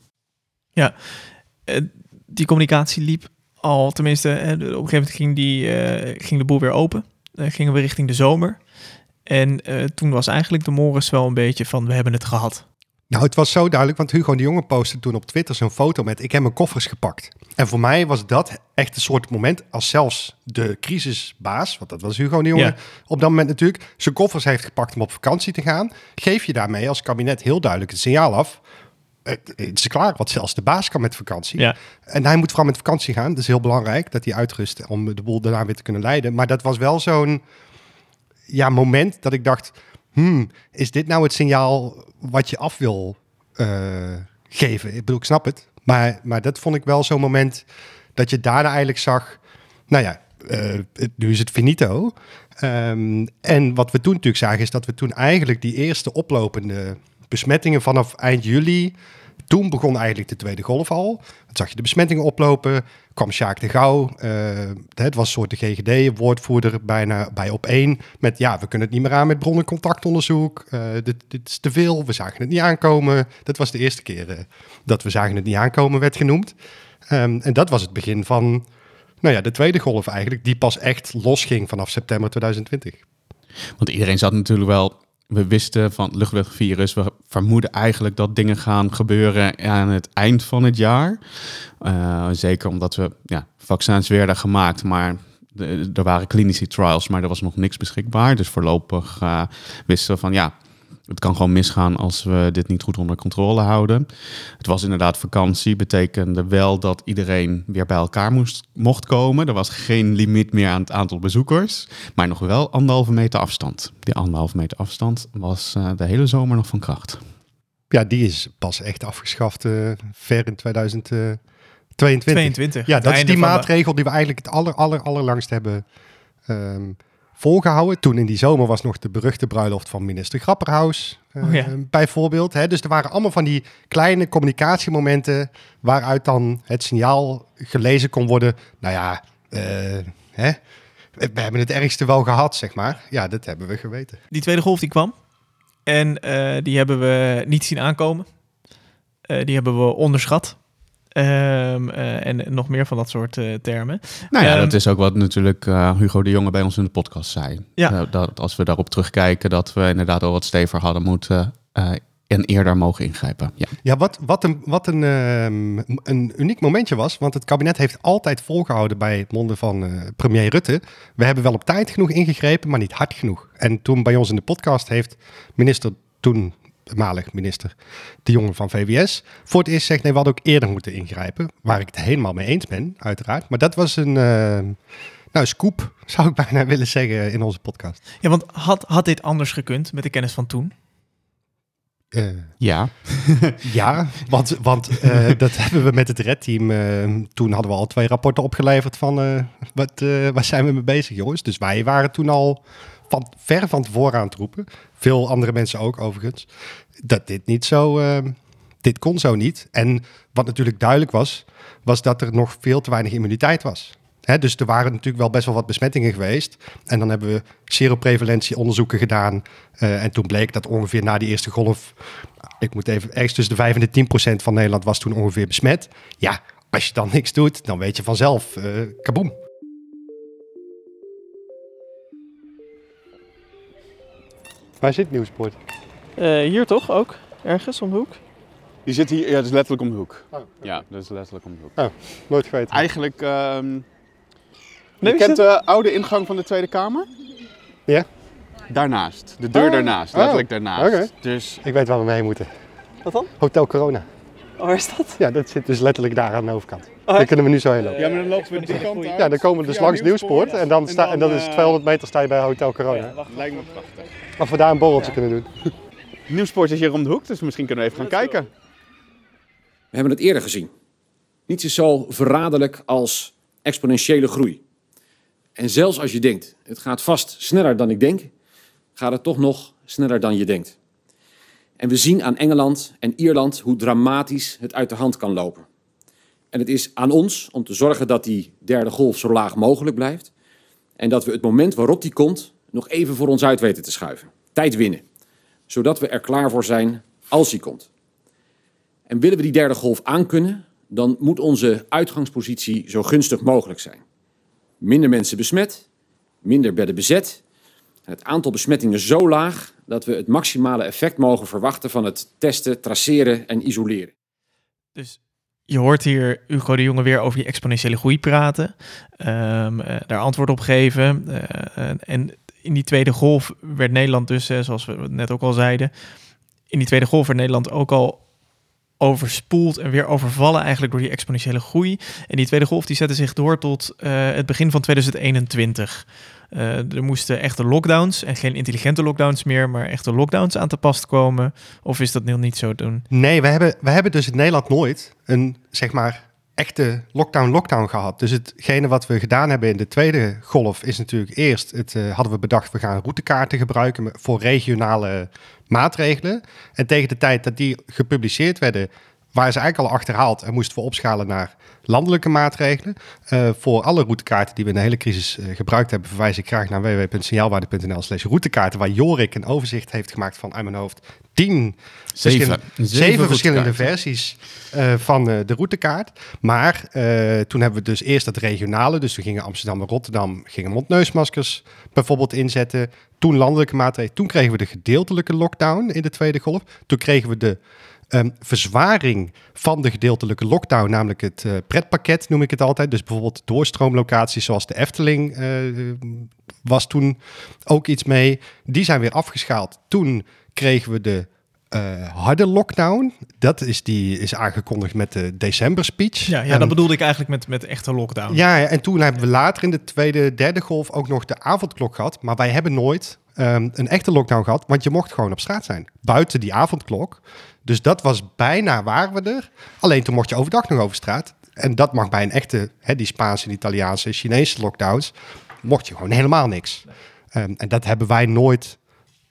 Eh, die communicatie liep al, tenminste, op een gegeven moment ging, die, ging de boel weer open. Gingen we richting de zomer. En eh, toen was eigenlijk de morris wel een beetje van, we hebben het gehad. Nou, het was zo duidelijk, want Hugo de Jonge postte toen op Twitter zo'n foto met ik heb mijn koffers gepakt. En voor mij was dat echt een soort moment als zelfs de crisisbaas, want dat was Hugo de Jonge Ja. op dat moment natuurlijk, zijn koffers heeft gepakt om op vakantie te gaan. Geef je daarmee als kabinet heel duidelijk het signaal af. Het het is klaar, want zelfs de baas kan met vakantie. Ja. En hij moet vooral met vakantie gaan. Dat is heel belangrijk, dat hij uitrust om de boel daarna weer te kunnen leiden. Maar dat was wel zo'n ja, moment dat ik dacht... Hmm, is dit nou het signaal wat je af wil eh, geven? Ik bedoel, ik snap het. Maar, maar dat vond ik wel zo'n moment dat je daarna eigenlijk zag... Nou ja, eh, nu is het finito. Ehm, en wat we toen natuurlijk zagen is dat we toen eigenlijk die eerste oplopende besmettingen vanaf eind juli... Toen begon eigenlijk de tweede golf al. Dan zag je de besmettingen oplopen. Kwam Sjaak de Gouw. eh, het was een soort de GGD-woordvoerder bijna bij op één. Met ja, we kunnen het niet meer aan met bronnencontactonderzoek. Eh, dit, dit is te veel. We zagen het niet aankomen. Dat was de eerste keer eh, dat we zagen het niet aankomen, werd genoemd. Ehm, en dat was het begin van nou ja, de tweede golf eigenlijk. Die pas echt losging vanaf september 2020. Want iedereen zat natuurlijk wel. We wisten van het luchtwegvirus. We vermoeden eigenlijk dat dingen gaan gebeuren aan het eind van het jaar. Eh, zeker omdat we ja, vaccins werden gemaakt, maar er waren klinische trials, maar er was nog niks beschikbaar. Dus voorlopig eh, wisten we van ja, het kan gewoon misgaan als we dit niet goed onder controle houden. Het was inderdaad vakantie, betekende wel dat iedereen weer bij elkaar moest, mocht komen. Er was geen limiet meer aan het aantal bezoekers, maar nog wel anderhalve meter afstand. Die anderhalve meter afstand was eh, de hele zomer nog van kracht. Ja, die is pas echt afgeschaft eh, ver in 2022. 22. Ja, dat is die maatregel die we eigenlijk het aller, aller, allerlangst hebben ehm, volgehouden. Toen in die zomer was nog de beruchte bruiloft van minister Grapperhaus, Oh ja. bijvoorbeeld. Hè? Dus er waren allemaal van die kleine communicatiemomenten waaruit dan het signaal gelezen kon worden. Nou ja, eh, hè, we hebben het ergste wel gehad, zeg maar. Ja, dat hebben we geweten. Die tweede golf die kwam. En eh, die hebben we niet zien aankomen. Eh, die hebben we onderschat. Ehm, eh, en nog meer van dat soort eh, termen. Nou ja, Ehm, dat is ook wat natuurlijk eh, Hugo de Jonge bij ons in de podcast zei. Ja. Dat als we daarop terugkijken, dat we inderdaad al wat steviger hadden moeten eh, en eerder mogen ingrijpen. Ja. Ja, wat, wat, een, wat een, ehm, een uniek momentje was. Want het kabinet heeft altijd volgehouden bij het monden van eh, premier Rutte. We hebben wel op tijd genoeg ingegrepen, maar niet hard genoeg. En toen bij ons in de podcast heeft minister, toen malig minister De Jonge van VWS, voor het eerst zegt nee, we hadden ook eerder moeten ingrijpen. Waar ik het helemaal mee eens ben, uiteraard. Maar dat was een, eh, nou, scoop, zou ik bijna willen zeggen, in onze podcast. Ja, want had, had dit anders gekund met de kennis van toen? Eh, ja. Ja, want, want eh, dat hebben we met het redteam. eh toen hadden we al twee rapporten opgeleverd van eh, wat, eh, waar zijn we mee bezig, jongens. Dus wij waren toen al van, ver van tevoren aan het roepen. Veel andere mensen ook overigens. Dat dit niet zo. eh, dit kon zo niet. En wat natuurlijk duidelijk was, was dat er nog veel te weinig immuniteit was. Hè, dus er waren natuurlijk wel best wel wat besmettingen geweest. En dan hebben we seroprevalentieonderzoeken gedaan. Eh, en toen bleek dat ongeveer na die eerste golf... Ik moet even... Ergens tussen de 5 en de 10 procent van Nederland was toen ongeveer besmet. Ja, als je dan niks doet, dan weet je vanzelf... eh kaboom. Waar zit Nieuwsport? Eh, hier toch ook? Ergens om de hoek? Die zit hier, ja, dat is letterlijk om de hoek. Oh. Ja, dat is letterlijk om de hoek. Nooit geweten. Eigenlijk, ehm Nee, je kent het- de oude ingang van de Tweede Kamer? Ja. Daarnaast. De deur Oh. daarnaast, Oh. letterlijk daarnaast. Oké. Dus Ik weet waar we mee moeten. Wat dan? Hotel Corona. Oh, waar is dat? Ja, dat zit dus letterlijk daar aan de overkant. Oh, Daar kunnen we nu zo heen lopen. Ja, maar dan lopen we die kant uit. Ja, dan komen we dus langs Nieuwspoort en dan, sta, en dan is het eh, 200 meter sta je bij Hotel Corona. Lijkt me prachtig. Of we daar een borreltje kunnen doen. Nieuwspoort is hier om de hoek, dus misschien kunnen we even gaan kijken. We hebben het eerder gezien. Niets is zo verraderlijk als exponentiële groei. En zelfs als je denkt, het gaat vast sneller dan ik denk, gaat het toch nog sneller dan je denkt. En we zien aan Engeland en Ierland hoe dramatisch het uit de hand kan lopen. En het is aan ons om te zorgen dat die derde golf zo laag mogelijk blijft. En dat we het moment waarop die komt nog even voor ons uit weten te schuiven. Tijd winnen. Zodat we er klaar voor zijn als die komt. En willen we die derde golf aankunnen, dan moet onze uitgangspositie zo gunstig mogelijk zijn. Minder mensen besmet, minder bedden bezet, het aantal besmettingen zo laag dat we het maximale effect mogen verwachten van het testen, traceren en isoleren. Dus je hoort hier Hugo de Jonge weer over die exponentiële groei praten. ehm, eh, daar antwoord op geven. eh, en in die tweede golf werd Nederland dus, zoals we net ook al zeiden... in die tweede golf werd Nederland ook al overspoeld en weer overvallen eigenlijk door die exponentiële groei. En die tweede golf die zette zich door tot eh, het begin van 2021. Eh, er moesten echte lockdowns en geen intelligente lockdowns meer, maar echte lockdowns aan te pas komen. Of is dat nog niet zo doen? Nee, we hebben, we hebben dus in Nederland nooit een, zeg maar, echte lockdown-lockdown gehad. Dus hetgene wat we gedaan hebben in de tweede golf is natuurlijk eerst, het, eh, hadden we bedacht, we gaan routekaarten gebruiken voor regionale maatregelen. En tegen de tijd dat die gepubliceerd werden, waren ze eigenlijk al achterhaald en moesten we opschalen naar landelijke maatregelen. Eh, voor alle routekaarten die we in de hele crisis eh, gebruikt hebben, verwijs ik graag naar www.signaalwaarde.nl slash routekaarten, waar Jorik een overzicht heeft gemaakt van uit mijn hoofd tien verschillende- Zeven. zeven verschillende versies eh, van de routekaart. Maar toen hebben we dus eerst dat regionale. Dus we gingen Amsterdam en Rotterdam gingen mondneusmaskers bijvoorbeeld inzetten. Toen landelijke maatregelen. Toen kregen we de gedeeltelijke lockdown in de tweede golf. Toen kregen we de ehm, verzwaring van de gedeeltelijke lockdown, namelijk het eh, pretpakket noem ik het altijd. Dus bijvoorbeeld doorstroomlocaties zoals de Efteling eh, was toen ook iets mee. Die zijn weer afgeschaald. Toen kregen we de eh, harde lockdown. Dat is, die is aangekondigd met de december speech. Ja, ja dat bedoelde ik eigenlijk met, met echte lockdown. ja, ja, en toen hebben we later in de tweede, derde golf ook nog de avondklok gehad. Maar wij hebben nooit ehm, een echte lockdown gehad, want je mocht gewoon op straat zijn. Buiten die avondklok. Dus dat was bijna waren we er. Alleen toen mocht je overdag nog over straat. En dat mag bij een echte, hè, die Spaanse, die Italiaanse, Chinese lockdowns, mocht je gewoon helemaal niks. Ehm, en dat hebben wij nooit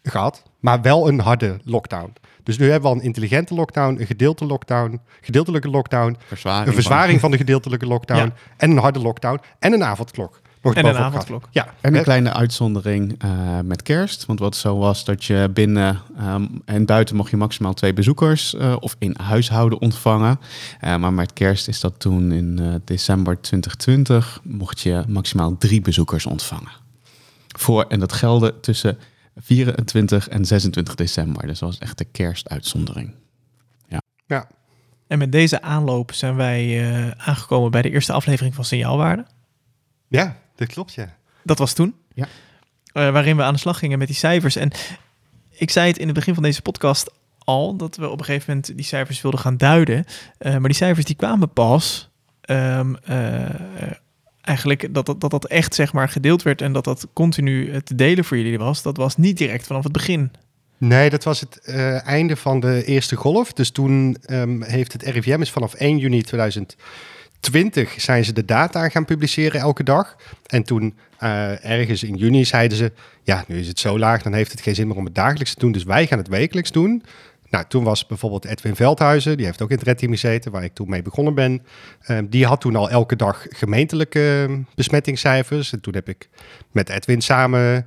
gehad, maar wel een harde lockdown. Dus nu hebben we al een intelligente lockdown, een gedeelte lockdown, gedeeltelijke lockdown, Verzwaring een verzwaring van de gedeeltelijke lockdown Ja. en een harde lockdown en een avondklok. En een avondklok. Ja, En een kleine uitzondering eh, met kerst. Want wat zo was dat je binnen ehm, en buiten mocht je maximaal twee bezoekers eh, of in huishouden ontvangen. Eh, maar met kerst is dat toen in eh, december 2020 mocht je maximaal drie bezoekers ontvangen. Voor, en dat gelde tussen 24 en 26 december. Dus dat was echt de kerstuitzondering. ja. En met deze aanloop zijn wij eh, aangekomen bij de eerste aflevering van Signaalwaarde. ja, dat klopt, ja. Dat was toen. Ja. Eh, waarin we aan de slag gingen met die cijfers. En ik zei het in het begin van deze podcast al, dat we op een gegeven moment die cijfers wilden gaan duiden. Eh, maar die cijfers die kwamen pas ehm, eh, eigenlijk dat dat, dat dat echt zeg maar gedeeld werd en dat dat continu te delen voor jullie was. Dat was niet direct vanaf het begin. Nee, dat was het eh, einde van de eerste golf. Dus toen ehm, heeft het RIVM is vanaf 1 juni 2020 zijn ze de data gaan publiceren elke dag. En toen eh, ergens in juni zeiden ze, ja, nu is het zo laag, dan heeft het geen zin meer om het dagelijks te doen. Dus wij gaan het wekelijks doen. Nou, toen was bijvoorbeeld Edwin Veldhuizen, die heeft ook in het Red Team gezeten, waar ik toen mee begonnen ben. Ehm, die had toen al elke dag gemeentelijke ehm, besmettingscijfers. En toen heb ik met Edwin samen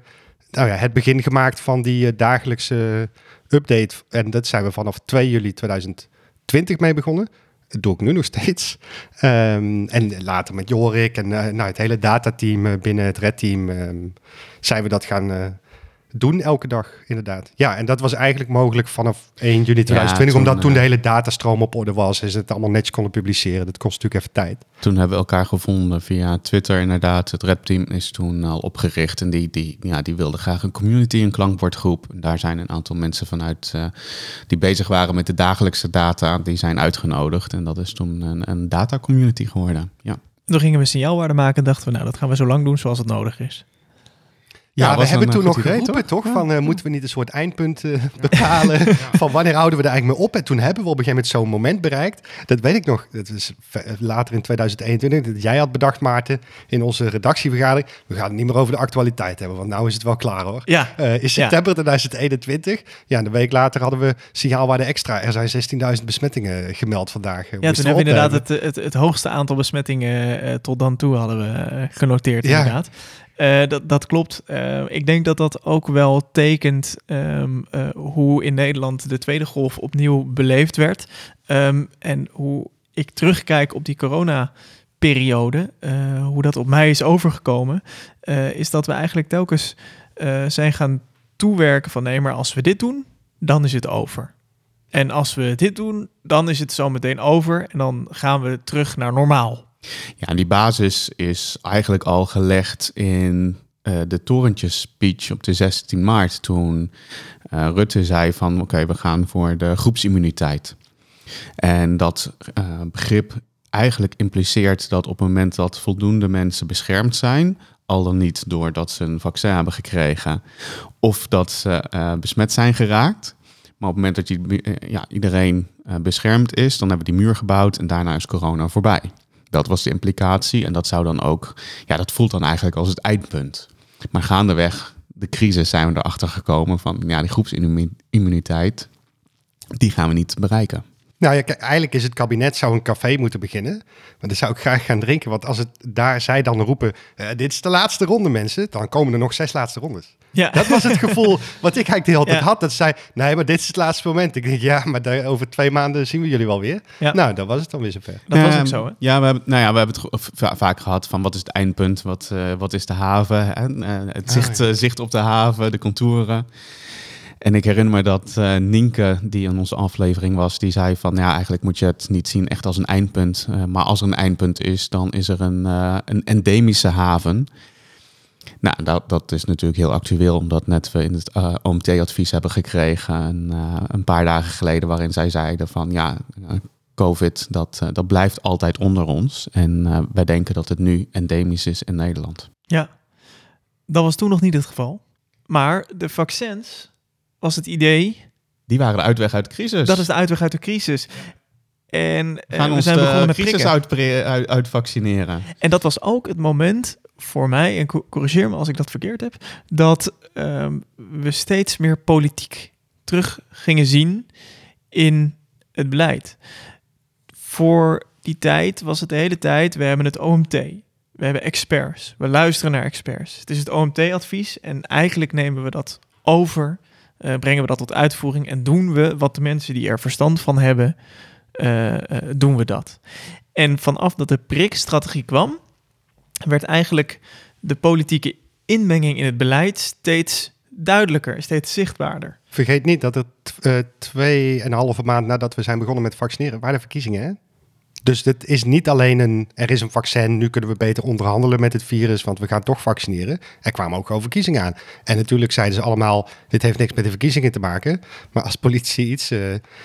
nou ja, het begin gemaakt van die eh, dagelijkse update. En dat zijn we vanaf 2 juli 2020 mee begonnen. Dat doe ik nu nog steeds. Ehm, en later met Jorik en eh, nou, het hele datateam eh, binnen het Red Team ehm, zijn we dat gaan eh, doen elke dag, inderdaad. Ja, en dat was eigenlijk mogelijk vanaf 1 juni 2020, toen, omdat toen de eh, hele datastroom op orde was en ze het allemaal netjes konden publiceren. Dat kost natuurlijk even tijd. Toen hebben we elkaar gevonden via Twitter inderdaad. Het Rap-team is toen al opgericht en die, die, ja, die wilde graag een community, een klankbordgroep. Daar zijn een aantal mensen vanuit eh, die bezig waren met de dagelijkse data, die zijn uitgenodigd. En dat is toen een, een data community geworden. Ja. Toen gingen we signaalwaarde maken en dachten we, nou, dat gaan we zo lang doen zoals het nodig is. Ja, we hebben toen eh, nog goed idee, geroepen, toch? Van, eh, moeten we niet een soort eindpunt eh, bepalen? Van wanneer houden we er eigenlijk mee op? En toen hebben we op een gegeven moment zo'n moment bereikt. Dat weet ik nog. Dat is v- later in 2021. Dat jij had bedacht, Maarten, in onze redactievergadering. We gaan het niet meer over de actualiteit hebben, want nou is het wel klaar hoor. Ja, Eh, in september 2021. Ja, en een week later hadden we signaalwaarde extra. Er zijn 16.000 besmettingen gemeld vandaag. Ja, toen hebben we inderdaad het, het, het hoogste aantal besmettingen eh, tot dan toe hadden we eh, genoteerd Ja. inderdaad. Eh, dat, dat klopt. Eh, ik denk dat dat ook wel tekent ehm, eh, hoe in Nederland de tweede golf opnieuw beleefd werd. Ehm, en hoe ik terugkijk op die corona-periode, eh, hoe dat op mij is overgekomen, is dat we eigenlijk telkens zijn gaan toewerken van nee, maar als we dit doen, dan is het over. En als we dit doen, dan is het zo meteen over en dan gaan we terug naar normaal. Ja, die basis is eigenlijk al gelegd in eh, de torentjes speech op de 16 maart. Toen eh, Rutte zei van oké, we gaan voor de groepsimmuniteit. En dat eh, begrip eigenlijk impliceert dat op het moment dat voldoende mensen beschermd zijn, al dan niet doordat ze een vaccin hebben gekregen of dat ze besmet zijn geraakt. Maar op het moment dat je, ja, iedereen beschermd is, dan hebben we die muur gebouwd en daarna is corona voorbij. Dat was de implicatie en dat zou dan ook, ja, dat voelt dan eigenlijk als het eindpunt. Maar gaandeweg de crisis zijn we erachter gekomen van, ja, die groepsimmuniteit, die gaan we niet bereiken. Nou ja, kijk, eigenlijk is het kabinet zou een café moeten beginnen. Maar dan zou ik graag gaan drinken. Want als het daar zij dan roepen, eh, dit is de laatste ronde mensen. Dan komen er nog zes laatste rondes. Ja, Dat was het gevoel wat ik eigenlijk de hele tijd Ja. had. Dat zei, nee, maar dit is het laatste moment. Ik denk, ja, maar daar- over twee maanden zien we jullie wel weer. Ja. Nou, dan was het dan weer zover. dat was Ja, ook zo. Hè? Ja, we hebben, nou ja, we hebben het vaak gehad van wat is het eindpunt, wat, eh, wat is de haven, en, eh, het zicht, ja. eh, zicht op de haven, de contouren. En ik herinner me dat eh, Nienke, die in onze aflevering was, die zei van ja, eigenlijk moet je het niet zien echt als een eindpunt. eh, maar als er een eindpunt is, dan is er een, eh, een endemische haven. Nou, dat, dat is natuurlijk heel actueel, omdat net we in het OMT-advies hebben gekregen een, een paar dagen geleden, waarin zij zeiden van ja, COVID, dat, dat blijft altijd onder ons. En wij denken dat het nu endemisch is in Nederland. Ja, dat was toen nog niet het geval. Maar de vaccins was het idee, Die waren de uitweg uit de crisis. dat is de uitweg uit de crisis. En We eh, gaan we ons zijn de begonnen met crisis uitpre- uit, uitvaccineren. En dat was ook het moment voor mij, en co- corrigeer me als ik dat verkeerd heb, dat ehm, we steeds meer politiek terug gingen zien in het beleid. Voor die tijd was het de hele tijd, we hebben het OMT. We hebben experts. We luisteren naar experts. Het is het OMT-advies en eigenlijk nemen we dat over, uh, brengen we dat tot uitvoering en doen we wat de mensen die er verstand van hebben, uh, uh, doen we dat. En vanaf dat de prikstrategie kwam, werd eigenlijk de politieke inmenging in het beleid steeds duidelijker, steeds zichtbaarder. Vergeet niet dat het uh, twee en halve maand nadat we zijn begonnen met vaccineren, waren de verkiezingen. Hè? Dus dit is niet alleen een, er is een vaccin, nu kunnen we beter onderhandelen met het virus, want we gaan toch vaccineren. Er kwamen ook gewoon verkiezingen aan. En natuurlijk zeiden ze allemaal, dit heeft niks met de verkiezingen te maken. Maar als politici iets uh,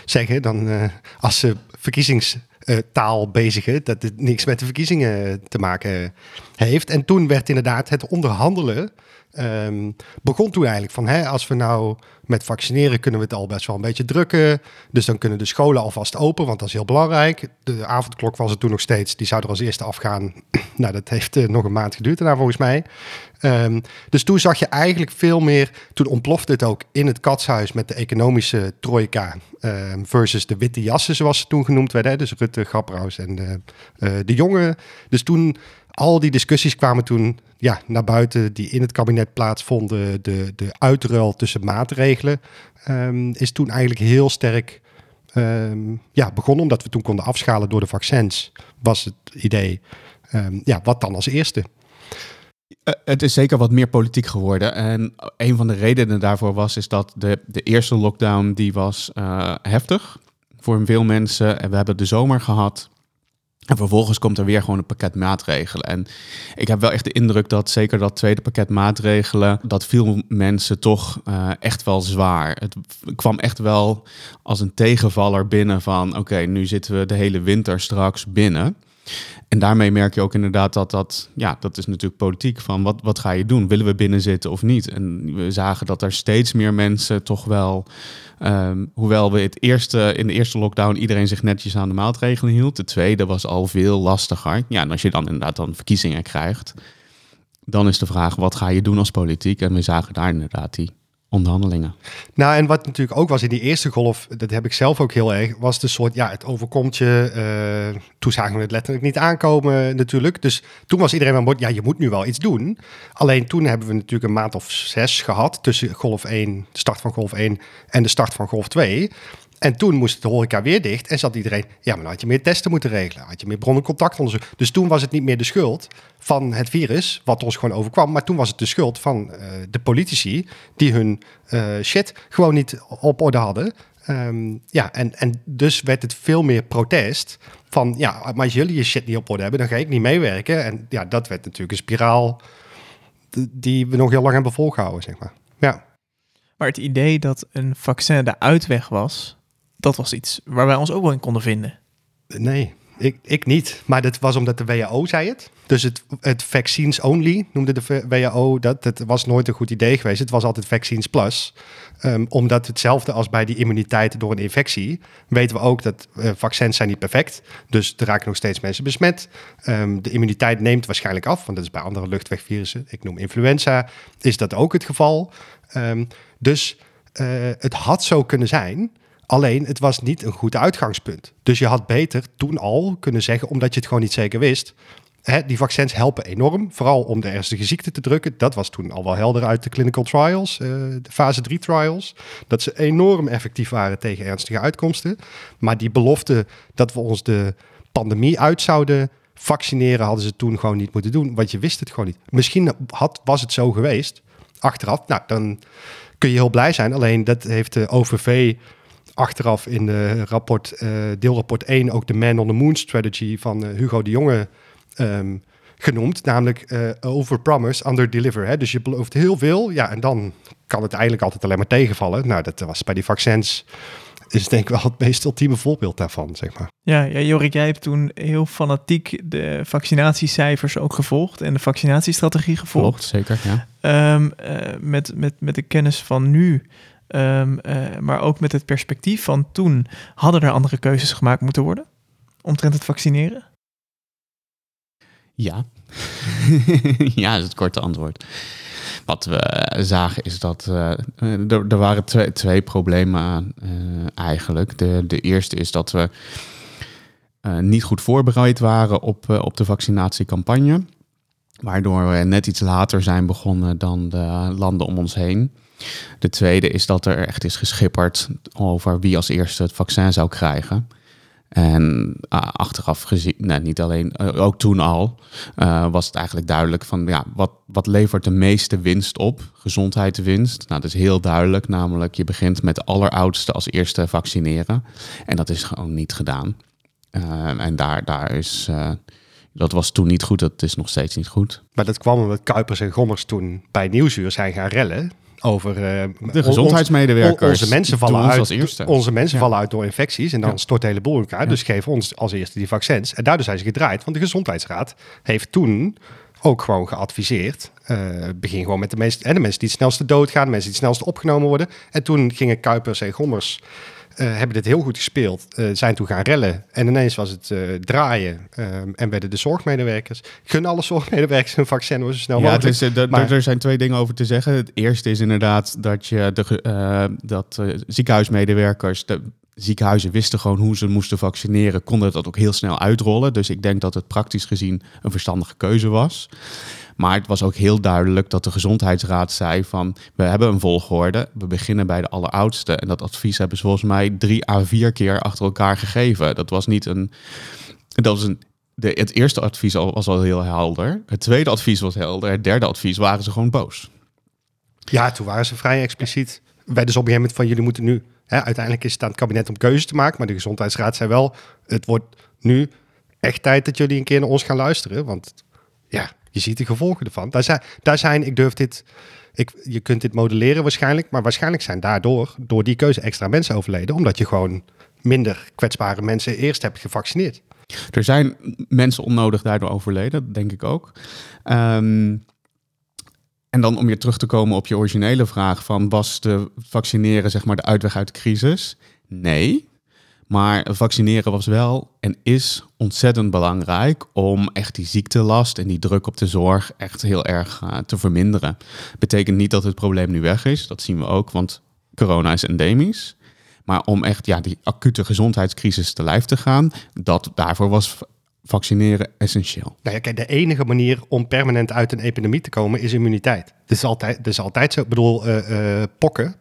zeggen, dan uh, als ze verkiezingstaal bezigen, dat het niks met de verkiezingen te maken heeft. En toen werd inderdaad het onderhandelen Um, begon toen eigenlijk van, hè, als we nou met vaccineren kunnen we het al best wel een beetje drukken. Dus dan kunnen de scholen alvast open, want dat is heel belangrijk. De avondklok was het toen nog steeds, die zou er als eerste afgaan. nou, dat heeft uh, nog een maand geduurd daarna volgens mij. Um, dus toen zag je eigenlijk veel meer, toen ontplofte het ook in het katshuis met de economische trojka um, versus de witte jassen zoals ze toen genoemd werden. Hè? Dus Rutte, Grapperhaus en de, uh, de jongen. Dus toen al die discussies kwamen toen ja, naar buiten die in het kabinet plaatsvonden. De, de uitruil tussen maatregelen um, is toen eigenlijk heel sterk um, ja, begonnen. Omdat we toen konden afschalen door de vaccins, was het idee. Um, ja, wat dan als eerste? Uh, het is zeker wat meer politiek geworden. En een van de redenen daarvoor was is dat de, de eerste lockdown die was uh, heftig voor veel mensen. En we hebben de zomer gehad. En vervolgens komt er weer gewoon een pakket maatregelen. En ik heb wel echt de indruk dat zeker dat tweede pakket maatregelen, dat viel mensen toch uh, echt wel zwaar. Het kwam echt wel als een tegenvaller binnen van oké, nu zitten we de hele winter straks binnen. En daarmee merk je ook inderdaad dat dat, ja, dat is natuurlijk politiek van wat, wat ga je doen? Willen we binnen zitten of niet? En we zagen dat er steeds meer mensen toch wel, um, hoewel we het eerste, in de eerste lockdown iedereen zich netjes aan de maatregelen hield, de tweede was al veel lastiger. Ja, en als je dan inderdaad dan verkiezingen krijgt, dan is de vraag wat ga je doen als politiek? En we zagen daar inderdaad die onderhandelingen. Nou, en wat natuurlijk ook was in die eerste golf, dat heb ik zelf ook heel erg, was de soort, ja, het overkomt je. Uh, toen zagen we het letterlijk niet aankomen natuurlijk. Dus toen was iedereen aan boord, ja, je moet nu wel iets doen. Alleen toen hebben we natuurlijk een maand of zes gehad tussen golf 1, de start van golf 1 en de start van golf 2. En toen moest de horeca weer dicht en zat iedereen... ja, maar dan had je meer testen moeten regelen. Had je meer bronnencontactonderzoek. Dus toen was het niet meer de schuld van het virus... wat ons gewoon overkwam. Maar toen was het de schuld van uh, de politici... die hun uh, shit gewoon niet op orde hadden. Um, ja, en, en dus werd het veel meer protest van... ja, maar als jullie je shit niet op orde hebben... dan ga ik niet meewerken. En ja, dat werd natuurlijk een spiraal... die we nog heel lang hebben volgehouden, zeg maar. Ja. Maar het idee dat een vaccin de uitweg was dat was iets waar wij ons ook wel in konden vinden. Nee, ik, ik niet. Maar dat was omdat de WHO zei het. Dus het, het vaccines only noemde de WHO dat. Dat was nooit een goed idee geweest. Het was altijd vaccines plus. Um, omdat hetzelfde als bij die immuniteit door een infectie... weten we ook dat uh, vaccins zijn niet perfect. Dus er raken nog steeds mensen besmet. Um, de immuniteit neemt waarschijnlijk af. Want dat is bij andere luchtwegvirussen. Ik noem influenza. Is dat ook het geval. Um, dus uh, het had zo kunnen zijn Alleen, het was niet een goed uitgangspunt. Dus je had beter toen al kunnen zeggen, omdat je het gewoon niet zeker wist. Hè, die vaccins helpen enorm, vooral om de ernstige ziekte te drukken. Dat was toen al wel helder uit de clinical trials, uh, de fase 3 trials. Dat ze enorm effectief waren tegen ernstige uitkomsten. Maar die belofte dat we ons de pandemie uit zouden vaccineren, hadden ze toen gewoon niet moeten doen. Want je wist het gewoon niet. Misschien had, was het zo geweest, achteraf. Nou, dan kun je heel blij zijn. Alleen dat heeft de OVV achteraf in de rapport, uh, deelrapport 1 ook de Man on the Moon strategy van uh, Hugo de Jonge um, genoemd. Namelijk uh, over promise, under deliver. Hè? Dus je belooft heel veel, ja, en dan kan het eigenlijk altijd alleen maar tegenvallen. Nou, dat was bij die vaccins is denk ik wel het meest ultieme voorbeeld daarvan, zeg maar. Ja, ja Jorik, jij hebt toen heel fanatiek de vaccinatiecijfers ook gevolgd en de vaccinatiestrategie gevolgd. Klopt, zeker, ja. Um, uh, met, met, met de kennis van nu Um, uh, maar ook met het perspectief van toen, hadden er andere keuzes gemaakt moeten worden omtrent het vaccineren? Ja. ja, is het korte antwoord. Wat we zagen is dat uh, er, er, waren twee, twee problemen uh, eigenlijk. De, de eerste is dat we niet goed voorbereid waren op, op de vaccinatiecampagne. Waardoor we net iets later zijn begonnen dan de landen om ons heen. De tweede is dat er echt is geschipperd over wie als eerste het vaccin zou krijgen. En uh, achteraf gezien, nee, niet alleen, uh, ook toen al, uh, was het eigenlijk duidelijk van ja, wat, wat levert de meeste winst op? Gezondheidswinst. Nou, dat is heel duidelijk, namelijk je begint met de alleroudste als eerste vaccineren. En dat is gewoon niet gedaan. en daar, daar is, dat was toen niet goed, dat is nog steeds niet goed. Maar dat kwam omdat Kuipers en Gommers toen bij Nieuwsuur zijn gaan rellen over uh, de gezondheidsmedewerkers. onze mensen vallen uit. Als eerste. Onze mensen ja. vallen uit door infecties en dan ja. stort de hele boel in elkaar. Ja. Dus geef ons als eerste die vaccins. En daardoor zijn ze gedraaid, want de gezondheidsraad heeft toen ook gewoon geadviseerd. Uh, begin gewoon met de, meest, en de mensen die het snelste doodgaan, de mensen die het snelste opgenomen worden. En toen gingen Kuipers en Gommers hebben dit heel goed gespeeld, uh, zijn toen gaan rellen. En ineens was het uh, draaien en werden de zorgmedewerkers. Gun alle zorgmedewerkers een vaccin zo snel ja, mogelijk. Ja, maar... er zijn twee dingen over te zeggen. Het eerste is inderdaad dat, je de, dat ziekenhuismedewerkers... De, ziekenhuizen wisten gewoon hoe ze moesten vaccineren, konden dat ook heel snel uitrollen. Dus ik denk dat het praktisch gezien een verstandige keuze was. Maar het was ook heel duidelijk dat de gezondheidsraad zei van we hebben een volgorde, we beginnen bij de alleroudste. En dat advies hebben ze volgens mij drie à vier keer achter elkaar gegeven. Dat was niet een. Dat was een de, het eerste advies was al heel helder. Het tweede advies was helder. Het derde advies waren ze gewoon boos. Ja, toen waren ze vrij expliciet. Wij dus op een gegeven moment van jullie moeten nu. Hè, uiteindelijk is het aan het kabinet om keuzes te maken. Maar de gezondheidsraad zei wel: het wordt nu echt tijd dat jullie een keer naar ons gaan luisteren. Want ja, je ziet de gevolgen ervan. Daar zijn, daar zijn ik durf dit, ik, je kunt dit modelleren waarschijnlijk, maar waarschijnlijk zijn daardoor, door die keuze, extra mensen overleden, omdat je gewoon minder kwetsbare mensen eerst hebt gevaccineerd. Er zijn mensen onnodig daardoor overleden, denk ik ook. Um, en dan om weer terug te komen op je originele vraag van was de vaccineren zeg maar de uitweg uit de crisis? Nee. Maar vaccineren was wel en is ontzettend belangrijk om echt die ziektelast en die druk op de zorg echt heel erg uh, te verminderen. Betekent niet dat het probleem nu weg is, dat zien we ook, want corona is endemisch. Maar om echt ja, die acute gezondheidscrisis te lijf te gaan, dat, daarvoor was vaccineren essentieel. Nou ja, kijk, de enige manier om permanent uit een epidemie te komen is immuniteit. Is altijd, is altijd zo. Ik bedoel, uh, pokken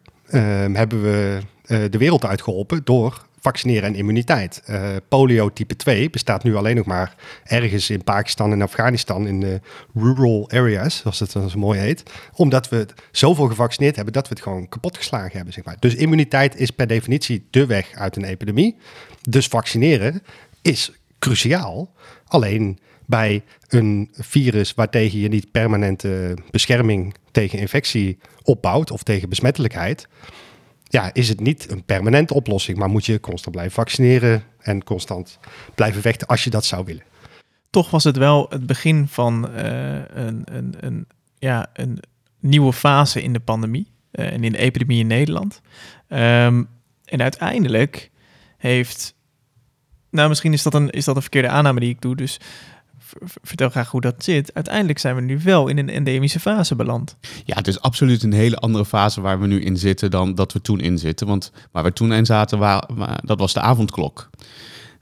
hebben we de wereld uitgeholpen door vaccineren en immuniteit. Uh, polio type 2 bestaat nu alleen nog maar ergens in Pakistan en Afghanistan in de rural areas, zoals het dan zo mooi heet. Omdat we zoveel gevaccineerd hebben dat we het gewoon kapot geslagen hebben. Zeg maar. Dus immuniteit is per definitie de weg uit een epidemie. Dus vaccineren is cruciaal. Alleen bij een virus waartegen je niet permanente bescherming tegen infectie opbouwt of tegen besmettelijkheid ja, is het niet een permanente oplossing, maar moet je constant blijven vaccineren en constant blijven vechten als je dat zou willen. Toch was het wel het begin van uh, een, een, een, ja, een nieuwe fase in de pandemie uh, en in de epidemie in Nederland. Um, en uiteindelijk heeft, nou misschien is dat, een, is dat een verkeerde aanname die ik doe, dus vertel graag hoe dat zit. Uiteindelijk zijn we nu wel in een endemische fase beland. Ja, het is absoluut een hele andere fase waar we nu in zitten dan dat we toen in zitten. Want waar we toen in zaten, waar, dat was de avondklok.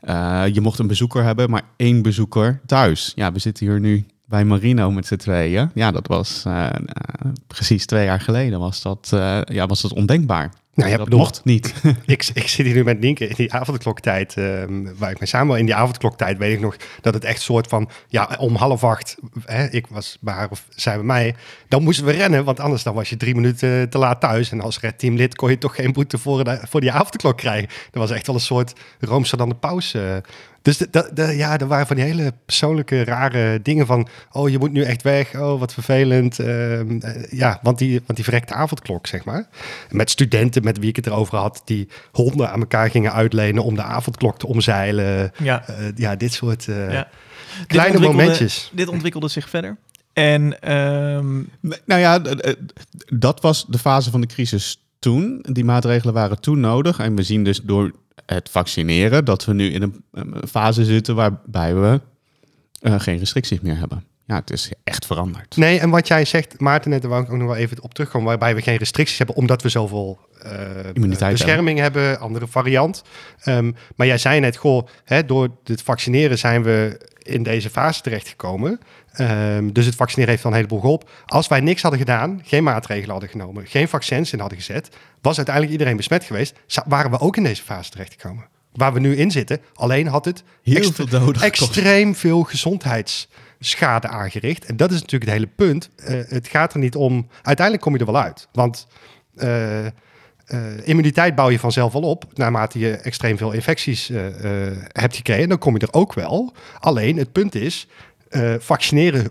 Uh, je mocht een bezoeker hebben, maar één bezoeker thuis. Ja, we zitten hier nu bij Marino met z'n tweeën. Ja, dat was uh, uh, precies twee jaar geleden was dat, ja, was dat ondenkbaar. Nou, ja, dat bedoel, mocht niet. ik, ik zit hier nu met Nienke in die avondkloktijd, uh, waar ik mee samen in die avondkloktijd weet ik nog dat het echt soort van, ja, om half acht, hè, ik was bij haar of zij bij mij, dan moesten we rennen, want anders dan was je drie minuten te laat thuis. En als redteamlid kon je toch geen boete voor, de, voor die avondklok krijgen. Dat was echt wel een soort roomser dan de pauze. Uh, dus de, de, de, ja, er waren van die hele persoonlijke rare dingen van... oh, je moet nu echt weg, oh, wat vervelend. Uh, uh, ja, want die, want die verrekte avondklok, zeg maar. Met studenten met wie ik het erover had... die honden aan elkaar gingen uitlenen om de avondklok te omzeilen. Ja, uh, ja dit soort ja. kleine dit momentjes. Dit ontwikkelde zich verder. En, um... Nou ja, dat was de fase van de crisis toen. Die maatregelen waren toen nodig. En we zien dus door het vaccineren dat we nu in een, fase zitten waarbij we uh, geen restricties meer hebben. Ja, het is echt veranderd. Nee, en wat jij zegt, Maarten, net, daar wou ik ook nog wel even op terugkomen, waarbij we geen restricties hebben, omdat we zoveel uh, Immuniteit bescherming hebben. hebben. andere variant. Um, maar jij zei net, goh, hè, door het vaccineren zijn we in deze fase terechtgekomen. Um, dus het vaccineren heeft dan een heleboel geholpen. Als wij niks hadden gedaan, geen maatregelen hadden genomen, geen vaccins in hadden gezet, was uiteindelijk iedereen besmet geweest, waren we ook in deze fase terechtgekomen. Waar we nu in zitten, alleen had het Heel veel doden extreem veel gezondheidsschade aangericht. En dat is natuurlijk het hele punt. Uh, het gaat er niet om. Uiteindelijk kom je er wel uit. Want uh, uh, immuniteit bouw je vanzelf wel op, naarmate je extreem veel infecties uh, uh, hebt gekregen. Dan kom je er ook wel. Alleen het punt is, vaccineren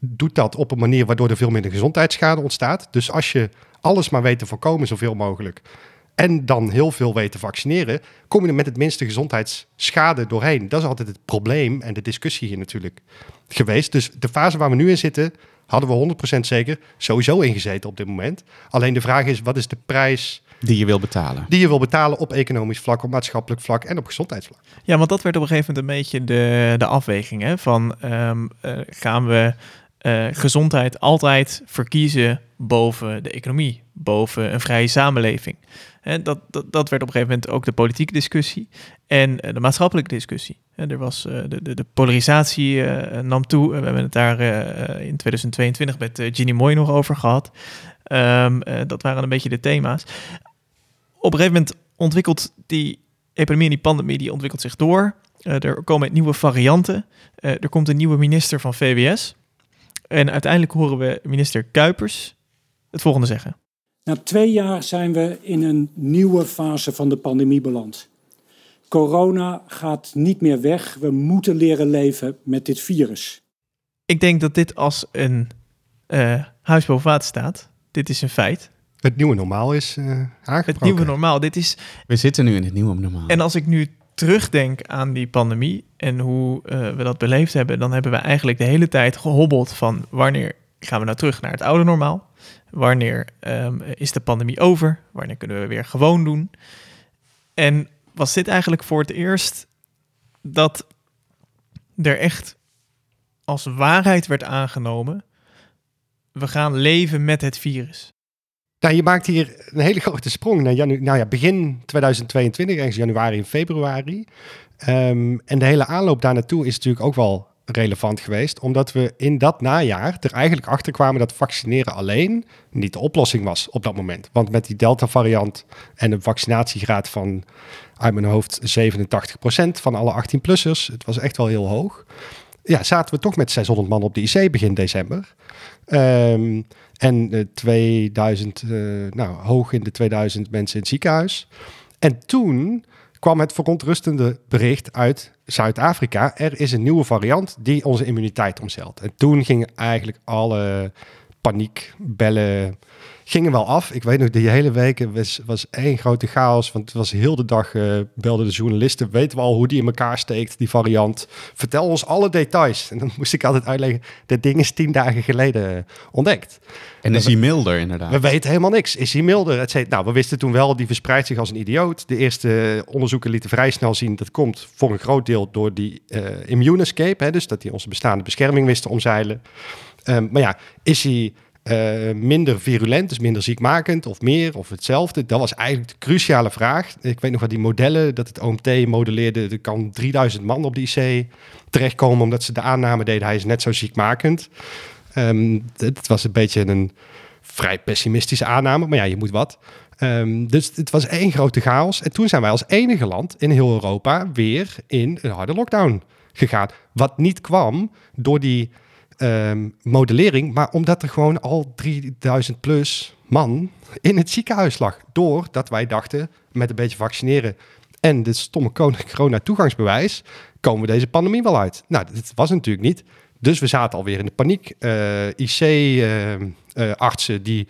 doet dat op een manier waardoor er veel minder gezondheidsschade ontstaat. Dus als je alles maar weet te voorkomen zoveel mogelijk en dan heel veel weet te vaccineren, kom je er met het minste gezondheidsschade doorheen. Dat is altijd het probleem en de discussie hier natuurlijk geweest. Dus de fase waar we nu in zitten, hadden we 100% zeker sowieso ingezeten op dit moment. Alleen de vraag is, wat is de prijs die je wil betalen. Die je wil betalen op economisch vlak, op maatschappelijk vlak en op gezondheidsvlak. Ja, want dat werd op een gegeven moment een beetje de, de afweging. Hè? Van um, uh, gaan we uh, gezondheid altijd verkiezen boven de economie, boven een vrije samenleving. En dat, dat, dat werd op een gegeven moment ook de politieke discussie en uh, de maatschappelijke discussie. En er was uh, de, de, de, polarisatie nam toe. We hebben het daar in 2022 met Ginny Moy nog over gehad. Um, dat waren een beetje de thema's op een gegeven moment ontwikkelt die epidemie en die pandemie die ontwikkelt zich door. Er komen nieuwe varianten. Er komt een nieuwe minister van VWS. En uiteindelijk horen we minister Kuipers het volgende zeggen. Na twee jaar zijn we in een nieuwe fase van de pandemie beland. Corona gaat niet meer weg. We moeten leren leven met dit virus. Ik denk dat dit als een uh, huis boven water staat. Dit is een feit. Het nieuwe normaal is uh, aangebroken. Het nieuwe normaal. Dit is... We zitten nu in het nieuwe normaal. En als ik nu terugdenk aan die pandemie en hoe uh, we dat beleefd hebben, dan hebben we eigenlijk de hele tijd gehobbeld van wanneer gaan we nou terug naar het oude normaal? Wanneer um, is de pandemie over? Wanneer kunnen we weer gewoon doen? En was dit eigenlijk voor het eerst dat er echt als waarheid werd aangenomen: we gaan leven met het virus. Nou, je maakt hier een hele grote sprong naar janu nou ja, begin 2022, ergens januari en februari. Um, en de hele aanloop daar naartoe is natuurlijk ook wel relevant geweest, omdat we in dat najaar er eigenlijk achter kwamen dat vaccineren alleen niet de oplossing was op dat moment. Want met die Delta-variant en een vaccinatiegraad van uit mijn hoofd 87% van alle 18-plussers, het was echt wel heel hoog. Ja, zaten we toch met 600 man op de IC begin december. Um, en uh, 2000, uh, nou, hoog in de 2000 mensen in het ziekenhuis. En toen kwam het verontrustende bericht uit Zuid-Afrika. Er is een nieuwe variant die onze immuniteit omzeilt. En toen gingen eigenlijk alle paniekbellen gingen wel af. Ik weet nog, die hele week was, was één grote chaos. Want het was heel de dag, uh, belden de journalisten. Weten we al hoe die in elkaar steekt, die variant. Vertel ons alle details. En dan moest ik altijd uitleggen, dat ding is tien dagen geleden ontdekt. En is hij milder inderdaad? We weten helemaal niks. Is hij milder? Het nou, we wisten toen wel, die verspreidt zich als een idioot. De eerste onderzoeken lieten vrij snel zien, dat komt voor een groot deel door die uh, immune escape. Hè, dus dat hij onze bestaande bescherming wist te omzeilen. Um, maar ja, is hij uh, minder virulent, dus minder ziekmakend of meer of hetzelfde? Dat was eigenlijk de cruciale vraag. Ik weet nog wat die modellen, dat het OMT modelleerde, er kan 3000 man op die IC terechtkomen omdat ze de aanname deden, hij is net zo ziekmakend. Um, het was een beetje een vrij pessimistische aanname, maar ja, je moet wat. Um, dus het was één grote chaos. En toen zijn wij als enige land in heel Europa weer in een harde lockdown gegaan. Wat niet kwam door die um, modellering, maar omdat er gewoon al 3000 plus man in het ziekenhuis lag. Doordat wij dachten, met een beetje vaccineren en de stomme corona-toegangsbewijs, komen we deze pandemie wel uit. Nou, dat was natuurlijk niet. Dus we zaten alweer in de paniek. Uh, IC-artsen uh, uh, die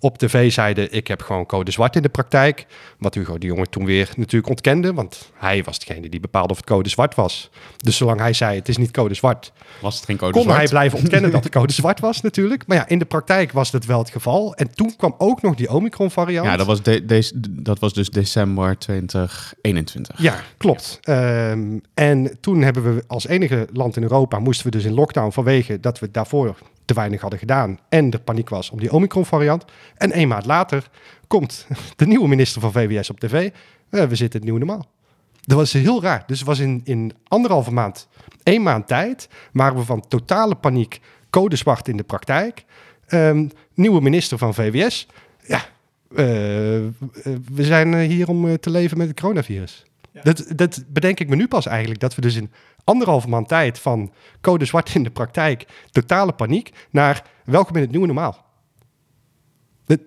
op tv zeiden: Ik heb gewoon code zwart in de praktijk. Wat Hugo de Jonge toen weer natuurlijk ontkende, want hij was degene die bepaalde of het code zwart was. Dus zolang hij zei: Het is niet code zwart, was het geen code kon zwart. hij blijven ontkennen dat het code zwart was, natuurlijk. Maar ja, in de praktijk was dat wel het geval. En toen kwam ook nog die Omicron-variant. Ja, dat was, de, deze, dat was dus december 2021. Ja, klopt. Ja. Um, en toen hebben we als enige land in Europa moesten we dus in lockdown vanwege dat we daarvoor te weinig hadden gedaan en er paniek was om die Omicron-variant. En een maand later komt de nieuwe minister van VWS op tv. Uh, we zitten het nieuwe normaal. Dat was heel raar. Dus het was in, in anderhalve maand, één maand tijd, waren we van totale paniek, code zwart in de praktijk. Ehm, nieuwe minister van VWS. Ja, eh, we zijn hier om te leven met het coronavirus. Dat, dat bedenk ik me nu pas eigenlijk. Dat we dus in anderhalve maand tijd van code zwart in de praktijk, totale paniek, naar welkom in het nieuwe normaal. Dat,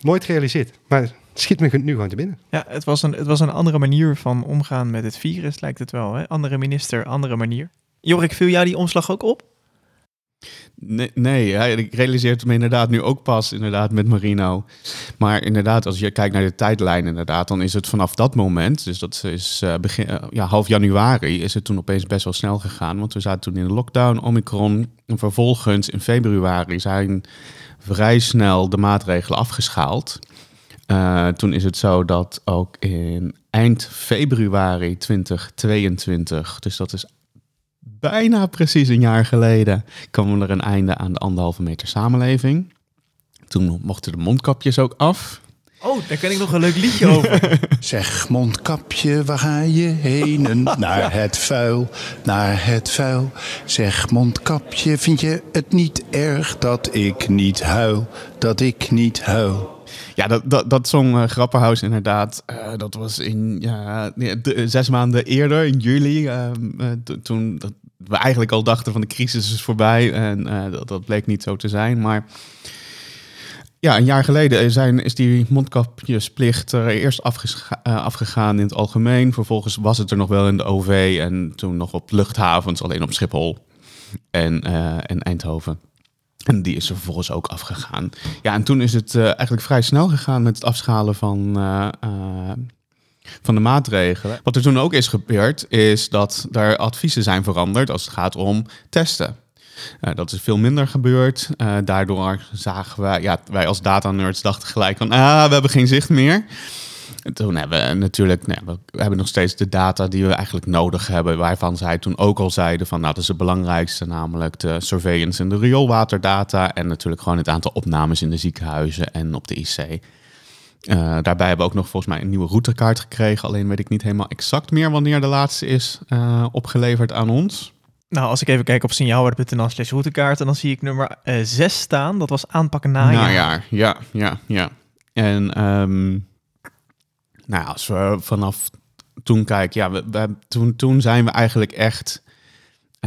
nooit gerealiseerd, maar het schiet me nu gewoon te binnen. Ja, het was, een, het was een andere manier van omgaan met het virus, lijkt het wel. Hè? Andere minister, andere manier. Jorik, viel jou die omslag ook op? Nee, ik realiseer het me inderdaad nu ook pas inderdaad met Marino. Maar inderdaad, als je kijkt naar de tijdlijn inderdaad, dan is het vanaf dat moment, dus dat is uh, begin, uh, ja, half januari, is het toen opeens best wel snel gegaan. Want we zaten toen in de lockdown, Omicron. En vervolgens in februari zijn vrij snel de maatregelen afgeschaald. Uh, toen is het zo dat ook in eind februari 2022, dus dat is bijna precies een jaar geleden kwam er een einde aan de anderhalve meter samenleving. Toen mochten de mondkapjes ook af. Oh, daar ken ik nog een leuk liedje over. zeg mondkapje, waar ga je heen? Naar het vuil, naar het vuil. Zeg mondkapje, vind je het niet erg dat ik niet huil? Dat ik niet huil? Ja, dat, dat, dat zong uh, Grapperhaus inderdaad. Uh, dat was in ja, zes maanden eerder, in juli. Uh, toen dat, we eigenlijk al dachten van de crisis is voorbij. En dat, dat bleek niet zo te zijn. Maar ja, een jaar geleden zijn, is die mondkapjesplicht er eerst afgegaan in het algemeen. Vervolgens was het er nog wel in de OV en toen nog op luchthavens, alleen op Schiphol en, en Eindhoven. En die is er vervolgens ook afgegaan. Ja, en toen is het uh, eigenlijk vrij snel gegaan met het afschalen van, uh, uh, van de maatregelen. Wat er toen ook is gebeurd, is dat er adviezen zijn veranderd als het gaat om testen. dat is veel minder gebeurd. daardoor zagen wij, ja, wij als data nerds dachten gelijk van, ah, we hebben geen zicht meer toen hebben we natuurlijk, nee, we hebben nog steeds de data die we eigenlijk nodig hebben, waarvan zij toen ook al zeiden van, nou, dat is het belangrijkste, namelijk de surveillance en de rioolwaterdata en natuurlijk gewoon het aantal opnames in de ziekenhuizen en op de IC. Uh, daarbij hebben we ook nog volgens mij een nieuwe routekaart gekregen, alleen weet ik niet helemaal exact meer wanneer de laatste is uh, opgeleverd aan ons. Nou, als ik even kijk op signaalwaarde.nl slash routekaart, dan zie ik nummer uh, eh, 6 staan. Dat was aanpakken najaar. Najaar, ja, ja, ja. En um, nou, als we vanaf toen kijken, ja, we, we, toen, toen zijn we eigenlijk echt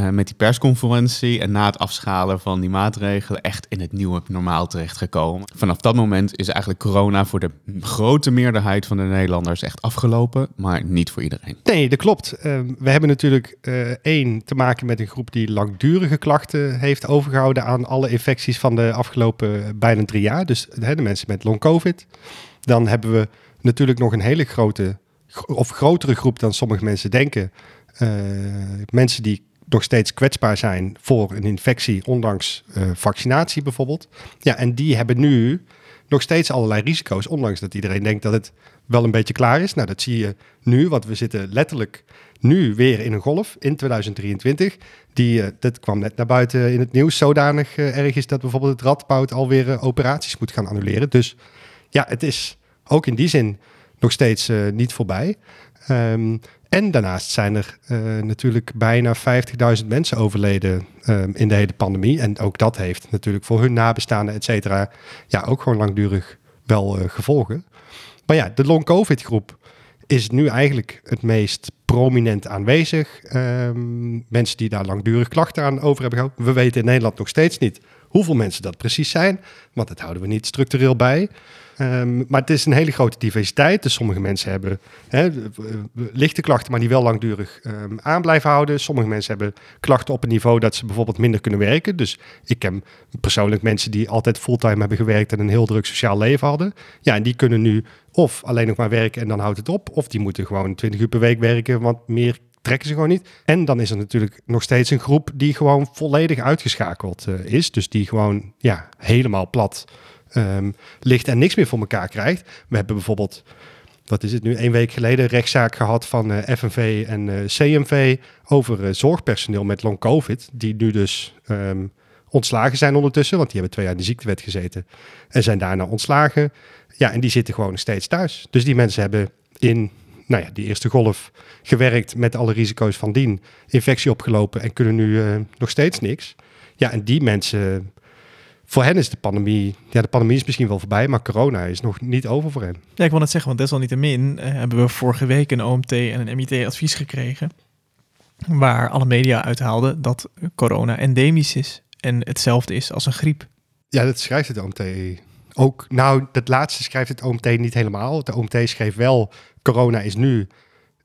uh, met die persconferentie en na het afschalen van die maatregelen echt in het nieuwe normaal terechtgekomen. Vanaf dat moment is eigenlijk corona voor de grote meerderheid van de Nederlanders echt afgelopen, maar niet voor iedereen. Nee, dat klopt. Uh, we hebben natuurlijk uh, één te maken met een groep die langdurige klachten heeft overgehouden aan alle infecties van de afgelopen bijna drie jaar. Dus de mensen met long covid. Dan hebben we natuurlijk nog een hele grote, of grotere groep dan sommige mensen denken. Uh, mensen die nog steeds kwetsbaar zijn voor een infectie, ondanks uh, vaccinatie bijvoorbeeld. Ja, en die hebben nu nog steeds allerlei risico's, ondanks dat iedereen denkt dat het wel een beetje klaar is. Nou, dat zie je nu, want we zitten letterlijk nu weer in een golf in 2023. Die, uh, dat kwam net naar buiten in het nieuws, zodanig uh, erg is dat bijvoorbeeld het Radboud alweer operaties moet gaan annuleren. Dus ja, het is ook in die zin nog steeds uh, niet voorbij. Um, en daarnaast zijn er uh, natuurlijk bijna 50.000 mensen overleden um, in de hele pandemie. En ook dat heeft natuurlijk voor hun nabestaanden, et cetera, ja, ook gewoon langdurig wel uh, gevolgen. Maar ja, de long-covid groep is nu eigenlijk het meest prominent aanwezig. Um, mensen die daar langdurig klachten aan over hebben gehad. We weten in Nederland nog steeds niet hoeveel mensen dat precies zijn, want dat houden we niet structureel bij. Um, maar het is een hele grote diversiteit. Dus sommige mensen hebben hè, lichte klachten, maar die wel langdurig um, aan blijven houden. Sommige mensen hebben klachten op een niveau dat ze bijvoorbeeld minder kunnen werken. Dus ik ken persoonlijk mensen die altijd fulltime hebben gewerkt en een heel druk sociaal leven hadden. Ja, en die kunnen nu of alleen nog maar werken en dan houdt het op. Of die moeten gewoon 20 uur per week werken, want meer trekken ze gewoon niet. En dan is er natuurlijk nog steeds een groep die gewoon volledig uitgeschakeld uh, is. Dus die gewoon ja, helemaal plat um, ligt en niks meer voor elkaar krijgt. We hebben bijvoorbeeld, wat is het nu, een week geleden rechtszaak gehad van eh, FNV en eh, CMV over zorgpersoneel met long covid, die nu dus um, ontslagen zijn ondertussen, want die hebben twee jaar in de ziektewet gezeten en zijn daarna ontslagen. Ja, en die zitten gewoon steeds thuis. Dus die mensen hebben in nou ja, die eerste golf gewerkt met alle risico's van dien, infectie opgelopen en kunnen nu eh, nog steeds niks. Ja, en die mensen, voor hen is de pandemie, ja, de pandemie is misschien wel voorbij, maar corona is nog niet over voor hen. Ja, ik wil net zeggen, want desalniettemin uh, hebben we vorige week een OMT en een MIT-advies gekregen. Waar alle media uithaalden dat corona endemisch is en hetzelfde is als een griep. Ja, dat schrijft het OMT ook. Nou, dat laatste schrijft het OMT niet helemaal. Het OMT schreef wel, corona is nu,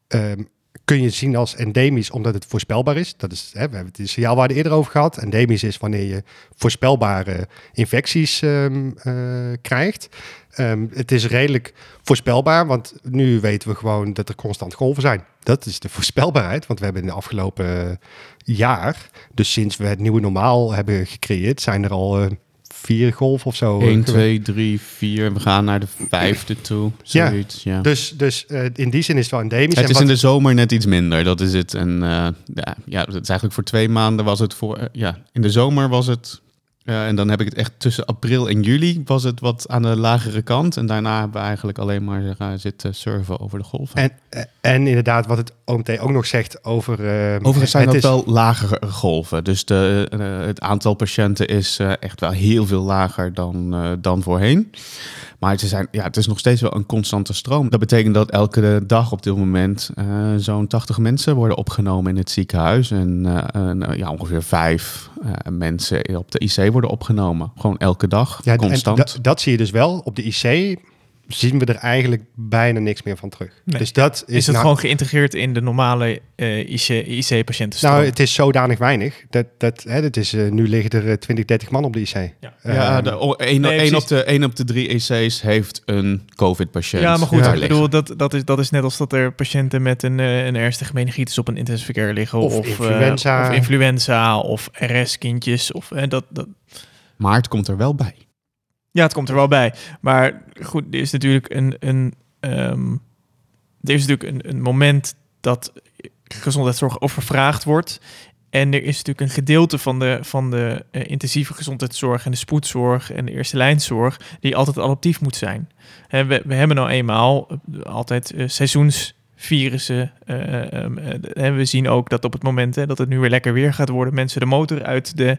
um, kun je zien als endemisch omdat het voorspelbaar is. Dat is, hè, we hebben het in signaalwaarde eerder over gehad. Endemisch is wanneer je voorspelbare infecties um, uh, krijgt. Um, het is redelijk voorspelbaar, want nu weten we gewoon dat er constant golven zijn. Dat is de voorspelbaarheid, want we hebben in de afgelopen jaar, dus sinds we het nieuwe normaal hebben gecreëerd, zijn er al uh, vier golven of zo. 1, 2, 3, 4. We gaan naar de vijfde toe. Zoiets, ja, ja. Dus, dus uh, in die zin is het wel endemisch. Het is wat... in de zomer net iets minder, dat is het. En uh, ja, ja, het is eigenlijk voor twee maanden was het voor... Uh, ja, in de zomer was het uh, en dan heb ik het echt tussen april en juli was het wat aan de lagere kant. En daarna hebben we eigenlijk alleen maar uh, zitten surfen over de golven. En, en inderdaad, wat het OMT ook nog zegt over... Uh, Overigens zijn het ook is... wel lagere golven. Dus de, het aantal patiënten is echt wel heel veel lager dan, dan voorheen. Maar het is, ja, het is nog steeds wel een constante stroom. Dat betekent dat elke dag op dit moment uh, zo'n 80 mensen worden opgenomen in het ziekenhuis. En uh, ja, ongeveer vijf uh, mensen op de IC worden opgenomen. Gewoon elke dag, ja, constant. dat zie je dus wel. Op de IC zien we er eigenlijk bijna niks meer van terug. Nee. Dus dat is, is het nou, gewoon geïntegreerd in de normale uh, IC-patiënten? IC nou, het is zodanig weinig. Dat, dat, hè, dat is, uh, nu liggen er 20, 30 man op de IC. Ja, um, ja de, een, nee, een op de, een op de drie IC's heeft een COVID-patiënt. Ja, maar goed, ja. ik bedoel, dat, dat, is, dat is net als dat er patiënten met een, uh, een ernstige meningitis op een intensive care liggen. Of, of influenza. of influenza, of RS-kindjes. Of, dat, dat... Maar het komt er wel bij. Ja, het komt er wel bij. Maar goed, er is natuurlijk een, een, um, er is natuurlijk een, een moment dat gezondheidszorg overvraagd wordt. En er is natuurlijk een gedeelte van de, van de uh, intensieve gezondheidszorg en de spoedzorg en de eerste lijnzorg die altijd adaptief moet zijn. We, we hebben nou eenmaal uh, altijd uh, seizoensvirussen. Um, we zien ook dat op het moment hè, dat het nu weer lekker weer gaat worden, mensen de motor uit de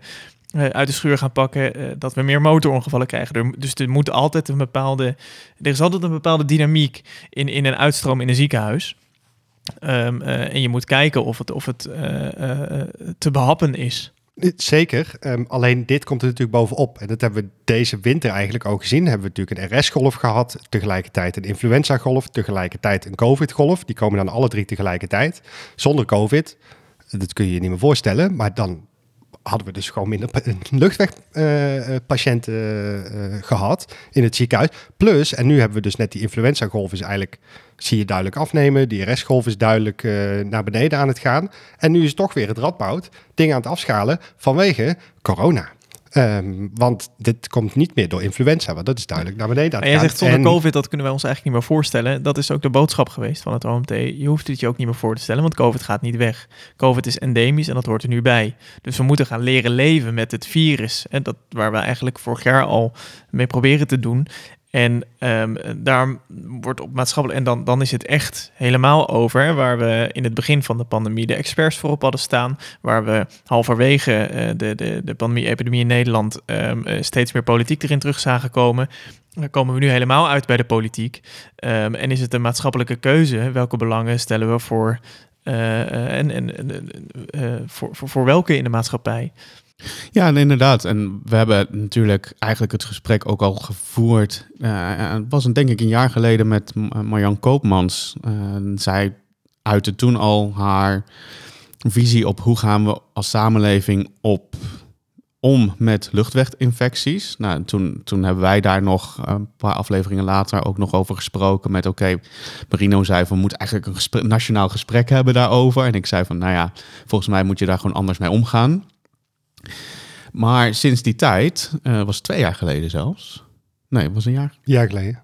uit de schuur gaan pakken, uh, dat we meer motorongevallen krijgen. Dus er moet altijd een bepaalde, er is altijd een bepaalde dynamiek in, in een uitstroom in een ziekenhuis. Um, uh, en je moet kijken of het, of het te behappen is. Zeker, um, alleen dit komt er natuurlijk bovenop. En dat hebben we deze winter eigenlijk ook gezien. Hebben we natuurlijk een RS-golf gehad, tegelijkertijd een influenza-golf, tegelijkertijd een COVID-golf. Die komen dan alle drie tegelijkertijd. Zonder COVID, dat kun je je niet meer voorstellen, maar dan hadden we dus gewoon minder luchtwegpatiënten uh, uh, gehad in het ziekenhuis. Plus, en nu hebben we dus net die influenza-golf is eigenlijk, zie je duidelijk afnemen. Die RS-golf is duidelijk naar beneden aan het gaan. En nu is toch weer het radboud dingen aan het afschalen vanwege corona. Um, want dit komt niet meer door influenza, want dat is duidelijk naar beneden. En jij zegt zonder en... COVID, dat kunnen wij ons eigenlijk niet meer voorstellen. Dat is ook de boodschap geweest van het OMT. Je hoeft het je ook niet meer voor te stellen, want COVID gaat niet weg. COVID is endemisch en dat hoort er nu bij. Dus we moeten gaan leren leven met het virus. En dat waar we eigenlijk vorig jaar al mee proberen te doen. En um, daar wordt op maatschappelijk. En dan, dan is het echt helemaal over. Waar we in het begin van de pandemie de experts voorop hadden staan. Waar we halverwege uh, de, de, de pandemie-epidemie in Nederland um, uh, steeds meer politiek erin terug zagen komen. Dan komen we nu helemaal uit bij de politiek. Um, en is het een maatschappelijke keuze? Welke belangen stellen we voor? Uh, en en voor, voor welke in de maatschappij? Ja, inderdaad. En we hebben natuurlijk eigenlijk het gesprek ook al gevoerd. Uh, het was een, denk ik een jaar geleden met Marjan Koopmans. Zij uitte toen al haar visie op hoe gaan we als samenleving op om met luchtweginfecties. Nou, toen, toen hebben wij daar nog een paar afleveringen later ook nog over gesproken met oké, Marino zei van we moeten eigenlijk een nationaal gesprek hebben daarover. En ik zei van nou ja, volgens mij moet je daar gewoon anders mee omgaan. Maar sinds die tijd, uh, was twee jaar geleden zelfs. Nee, het was een jaar. Jaar geleden.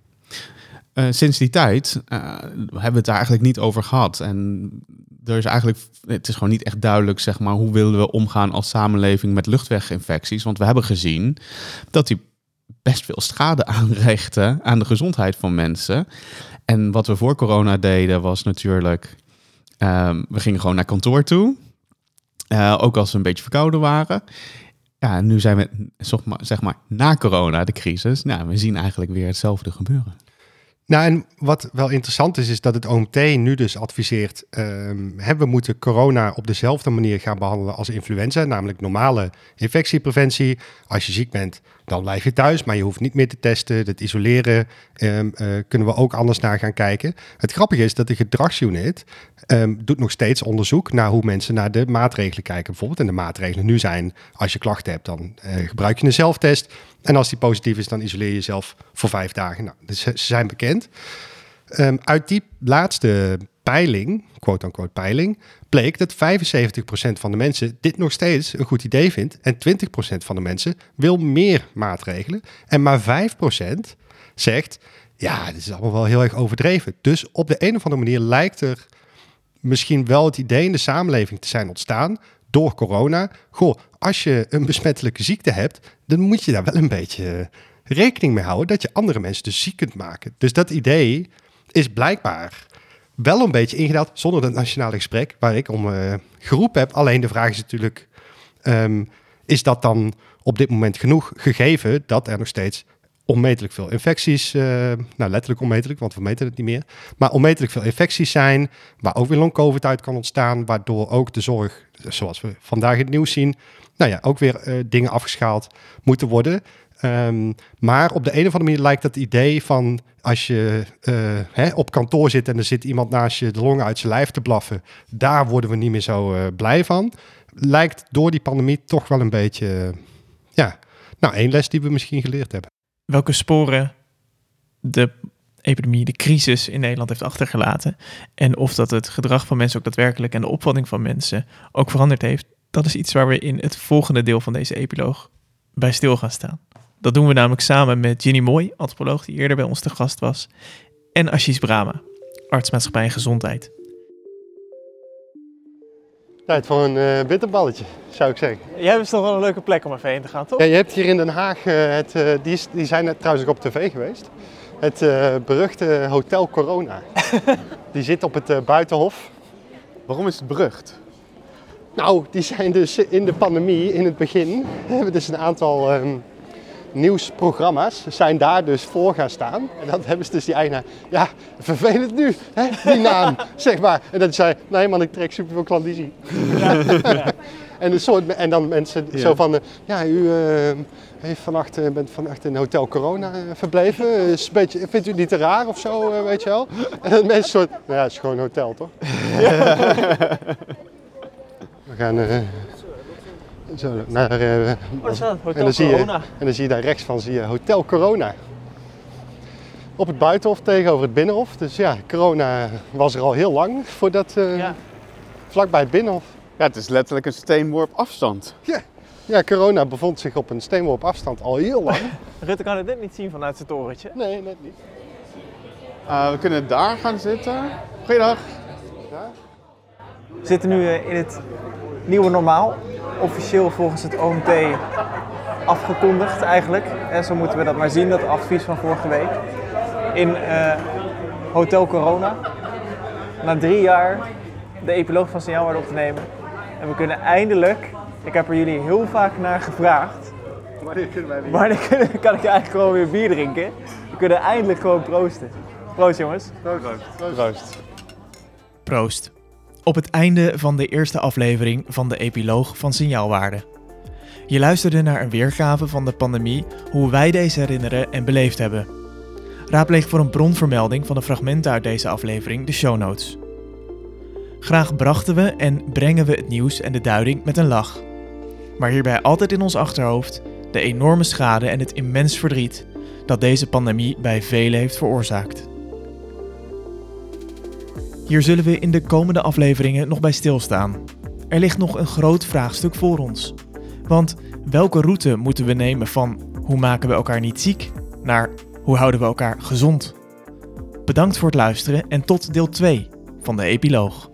Uh, sinds die tijd uh, hebben we het daar eigenlijk niet over gehad. En er is eigenlijk, het is gewoon niet echt duidelijk, zeg maar, hoe willen we omgaan als samenleving met luchtweginfecties. Want we hebben gezien dat die best veel schade aanrichten aan de gezondheid van mensen. En wat we voor corona deden was natuurlijk, ehm, we gingen gewoon naar kantoor toe. Eh, ook als we een beetje verkouden waren. Ja, nu zijn we, zeg maar, zeg maar, na corona, de crisis. Nou, we zien eigenlijk weer hetzelfde gebeuren. Nou, en wat wel interessant is, is dat het OMT nu dus adviseert, um, hè, we moeten corona op dezelfde manier gaan behandelen als influenza, namelijk normale infectiepreventie. Als je ziek bent, dan blijf je thuis, maar je hoeft niet meer te testen. Het isoleren um, uh, kunnen we ook anders naar gaan kijken. Het grappige is dat de gedragsunit um, doet nog steeds onderzoek naar hoe mensen naar de maatregelen kijken. Bijvoorbeeld, en de maatregelen nu zijn, als je klachten hebt, dan uh, gebruik je een zelftest. En als die positief is, dan isoleer je jezelf voor vijf dagen. Nou, dus ze zijn bekend. Um, uit die laatste peiling, quote-unquote peiling, bleek dat 75% van de mensen dit nog steeds een goed idee vindt. En 20% van de mensen wil meer maatregelen. En maar 5% zegt, ja, dit is allemaal wel heel erg overdreven. Dus op de een of andere manier lijkt er misschien wel het idee in de samenleving te zijn ontstaan door corona. Goh, als je een besmettelijke ziekte hebt, dan moet je daar wel een beetje rekening mee houden dat je andere mensen dus ziek kunt maken. Dus dat idee is blijkbaar wel een beetje ingedaald zonder het nationale gesprek waar ik om uh, geroepen heb. Alleen de vraag is natuurlijk, um, is dat dan op dit moment genoeg gegeven dat er nog steeds onmetelijk veel infecties, uh, nou letterlijk onmetelijk, want we meten het niet meer, maar onmetelijk veel infecties zijn, waar ook weer long-covid uit kan ontstaan, waardoor ook de zorg, zoals we vandaag het nieuws zien, nou ja, ook weer uh, dingen afgeschaald moeten worden. Um, maar op de een of andere manier lijkt dat idee van als je uh, hè, op kantoor zit en er zit iemand naast je de longen uit zijn lijf te blaffen, daar worden we niet meer zo uh, blij van. Lijkt door die pandemie toch wel een beetje, ja, nou één les die we misschien geleerd hebben. Welke sporen de epidemie, de crisis in Nederland heeft achtergelaten en of dat het gedrag van mensen ook daadwerkelijk en de opvatting van mensen ook veranderd heeft, dat is iets waar we in het volgende deel van deze epiloog bij stil gaan staan. Dat doen we namelijk samen met Ginny Mooi, antropoloog die eerder bij ons te gast was, en Ashish Brahma, artsmaatschappij en gezondheid. Tijd voor een uh, bitterballetje, zou ik zeggen. Jij hebt toch wel een leuke plek om even heen te gaan, toch? Ja, je hebt hier in Den Haag, uh, het, uh, die, is, die zijn net trouwens ook op tv geweest, het beruchte Hotel Corona. die zit op het Buitenhof. Waarom is het berucht? Nou, die zijn dus in de pandemie, in het begin, hebben dus een aantal... Um, nieuwsprogramma's zijn daar dus voor gaan staan. En dan hebben ze dus die eigenaar, ja, vervelend nu, hè, die naam, zeg maar. En dan zei nee man, ik trek superveel klandizie. Ja. ja. En, een soort, en dan mensen ja. zo van, uh, ja, u uh, heeft vannacht, uh, bent vannacht in Hotel Corona verbleven. Is een beetje, vindt u het niet te raar of zo, weet je wel? En dan mensen soort, nou ja, het is gewoon een hotel, toch? We gaan... Zo, naar, uh, oh, Hotel en, dan zie je, Corona. en dan zie je daar rechts van zie je Hotel Corona. Op het buitenhof tegenover het binnenhof. Dus ja, corona was er al heel lang voordat, uh, ja. vlakbij het binnenhof. Ja, het is letterlijk een steenworp afstand. Ja. ja, corona bevond zich op een steenworp afstand al heel lang. Rutte kan het net niet zien vanuit zijn torentje. Nee, net niet. Uh, we kunnen daar gaan zitten. Goeiedag. Ja. We zitten nu in het nieuwe normaal officieel volgens het OMT afgekondigd eigenlijk. En zo moeten we dat maar zien, dat advies van vorige week. In uh, Hotel Corona. Na drie jaar de epiloog van Signaalwaarde op te nemen. En we kunnen eindelijk, ik heb er jullie heel vaak naar gevraagd. Wanneer kunnen wij weer? Wanneer kan ik eigenlijk gewoon weer bier drinken? We kunnen eindelijk gewoon proosten. Proost jongens. Proost. Proost. Proost. Proost. Op het einde van de eerste aflevering van de epiloog van Signaalwaarde. Je luisterde naar een weergave van de pandemie, hoe wij deze herinneren en beleefd hebben. Raadpleeg voor een bronvermelding van de fragmenten uit deze aflevering de show notes. Graag brachten we en brengen we het nieuws en de duiding met een lach. Maar hierbij altijd in ons achterhoofd de enorme schade en het immens verdriet dat deze pandemie bij velen heeft veroorzaakt. Hier zullen we in de komende afleveringen nog bij stilstaan. Er ligt nog een groot vraagstuk voor ons. Want welke route moeten we nemen van hoe maken we elkaar niet ziek naar hoe houden we elkaar gezond? Bedankt voor het luisteren en tot deel 2 van de epiloog.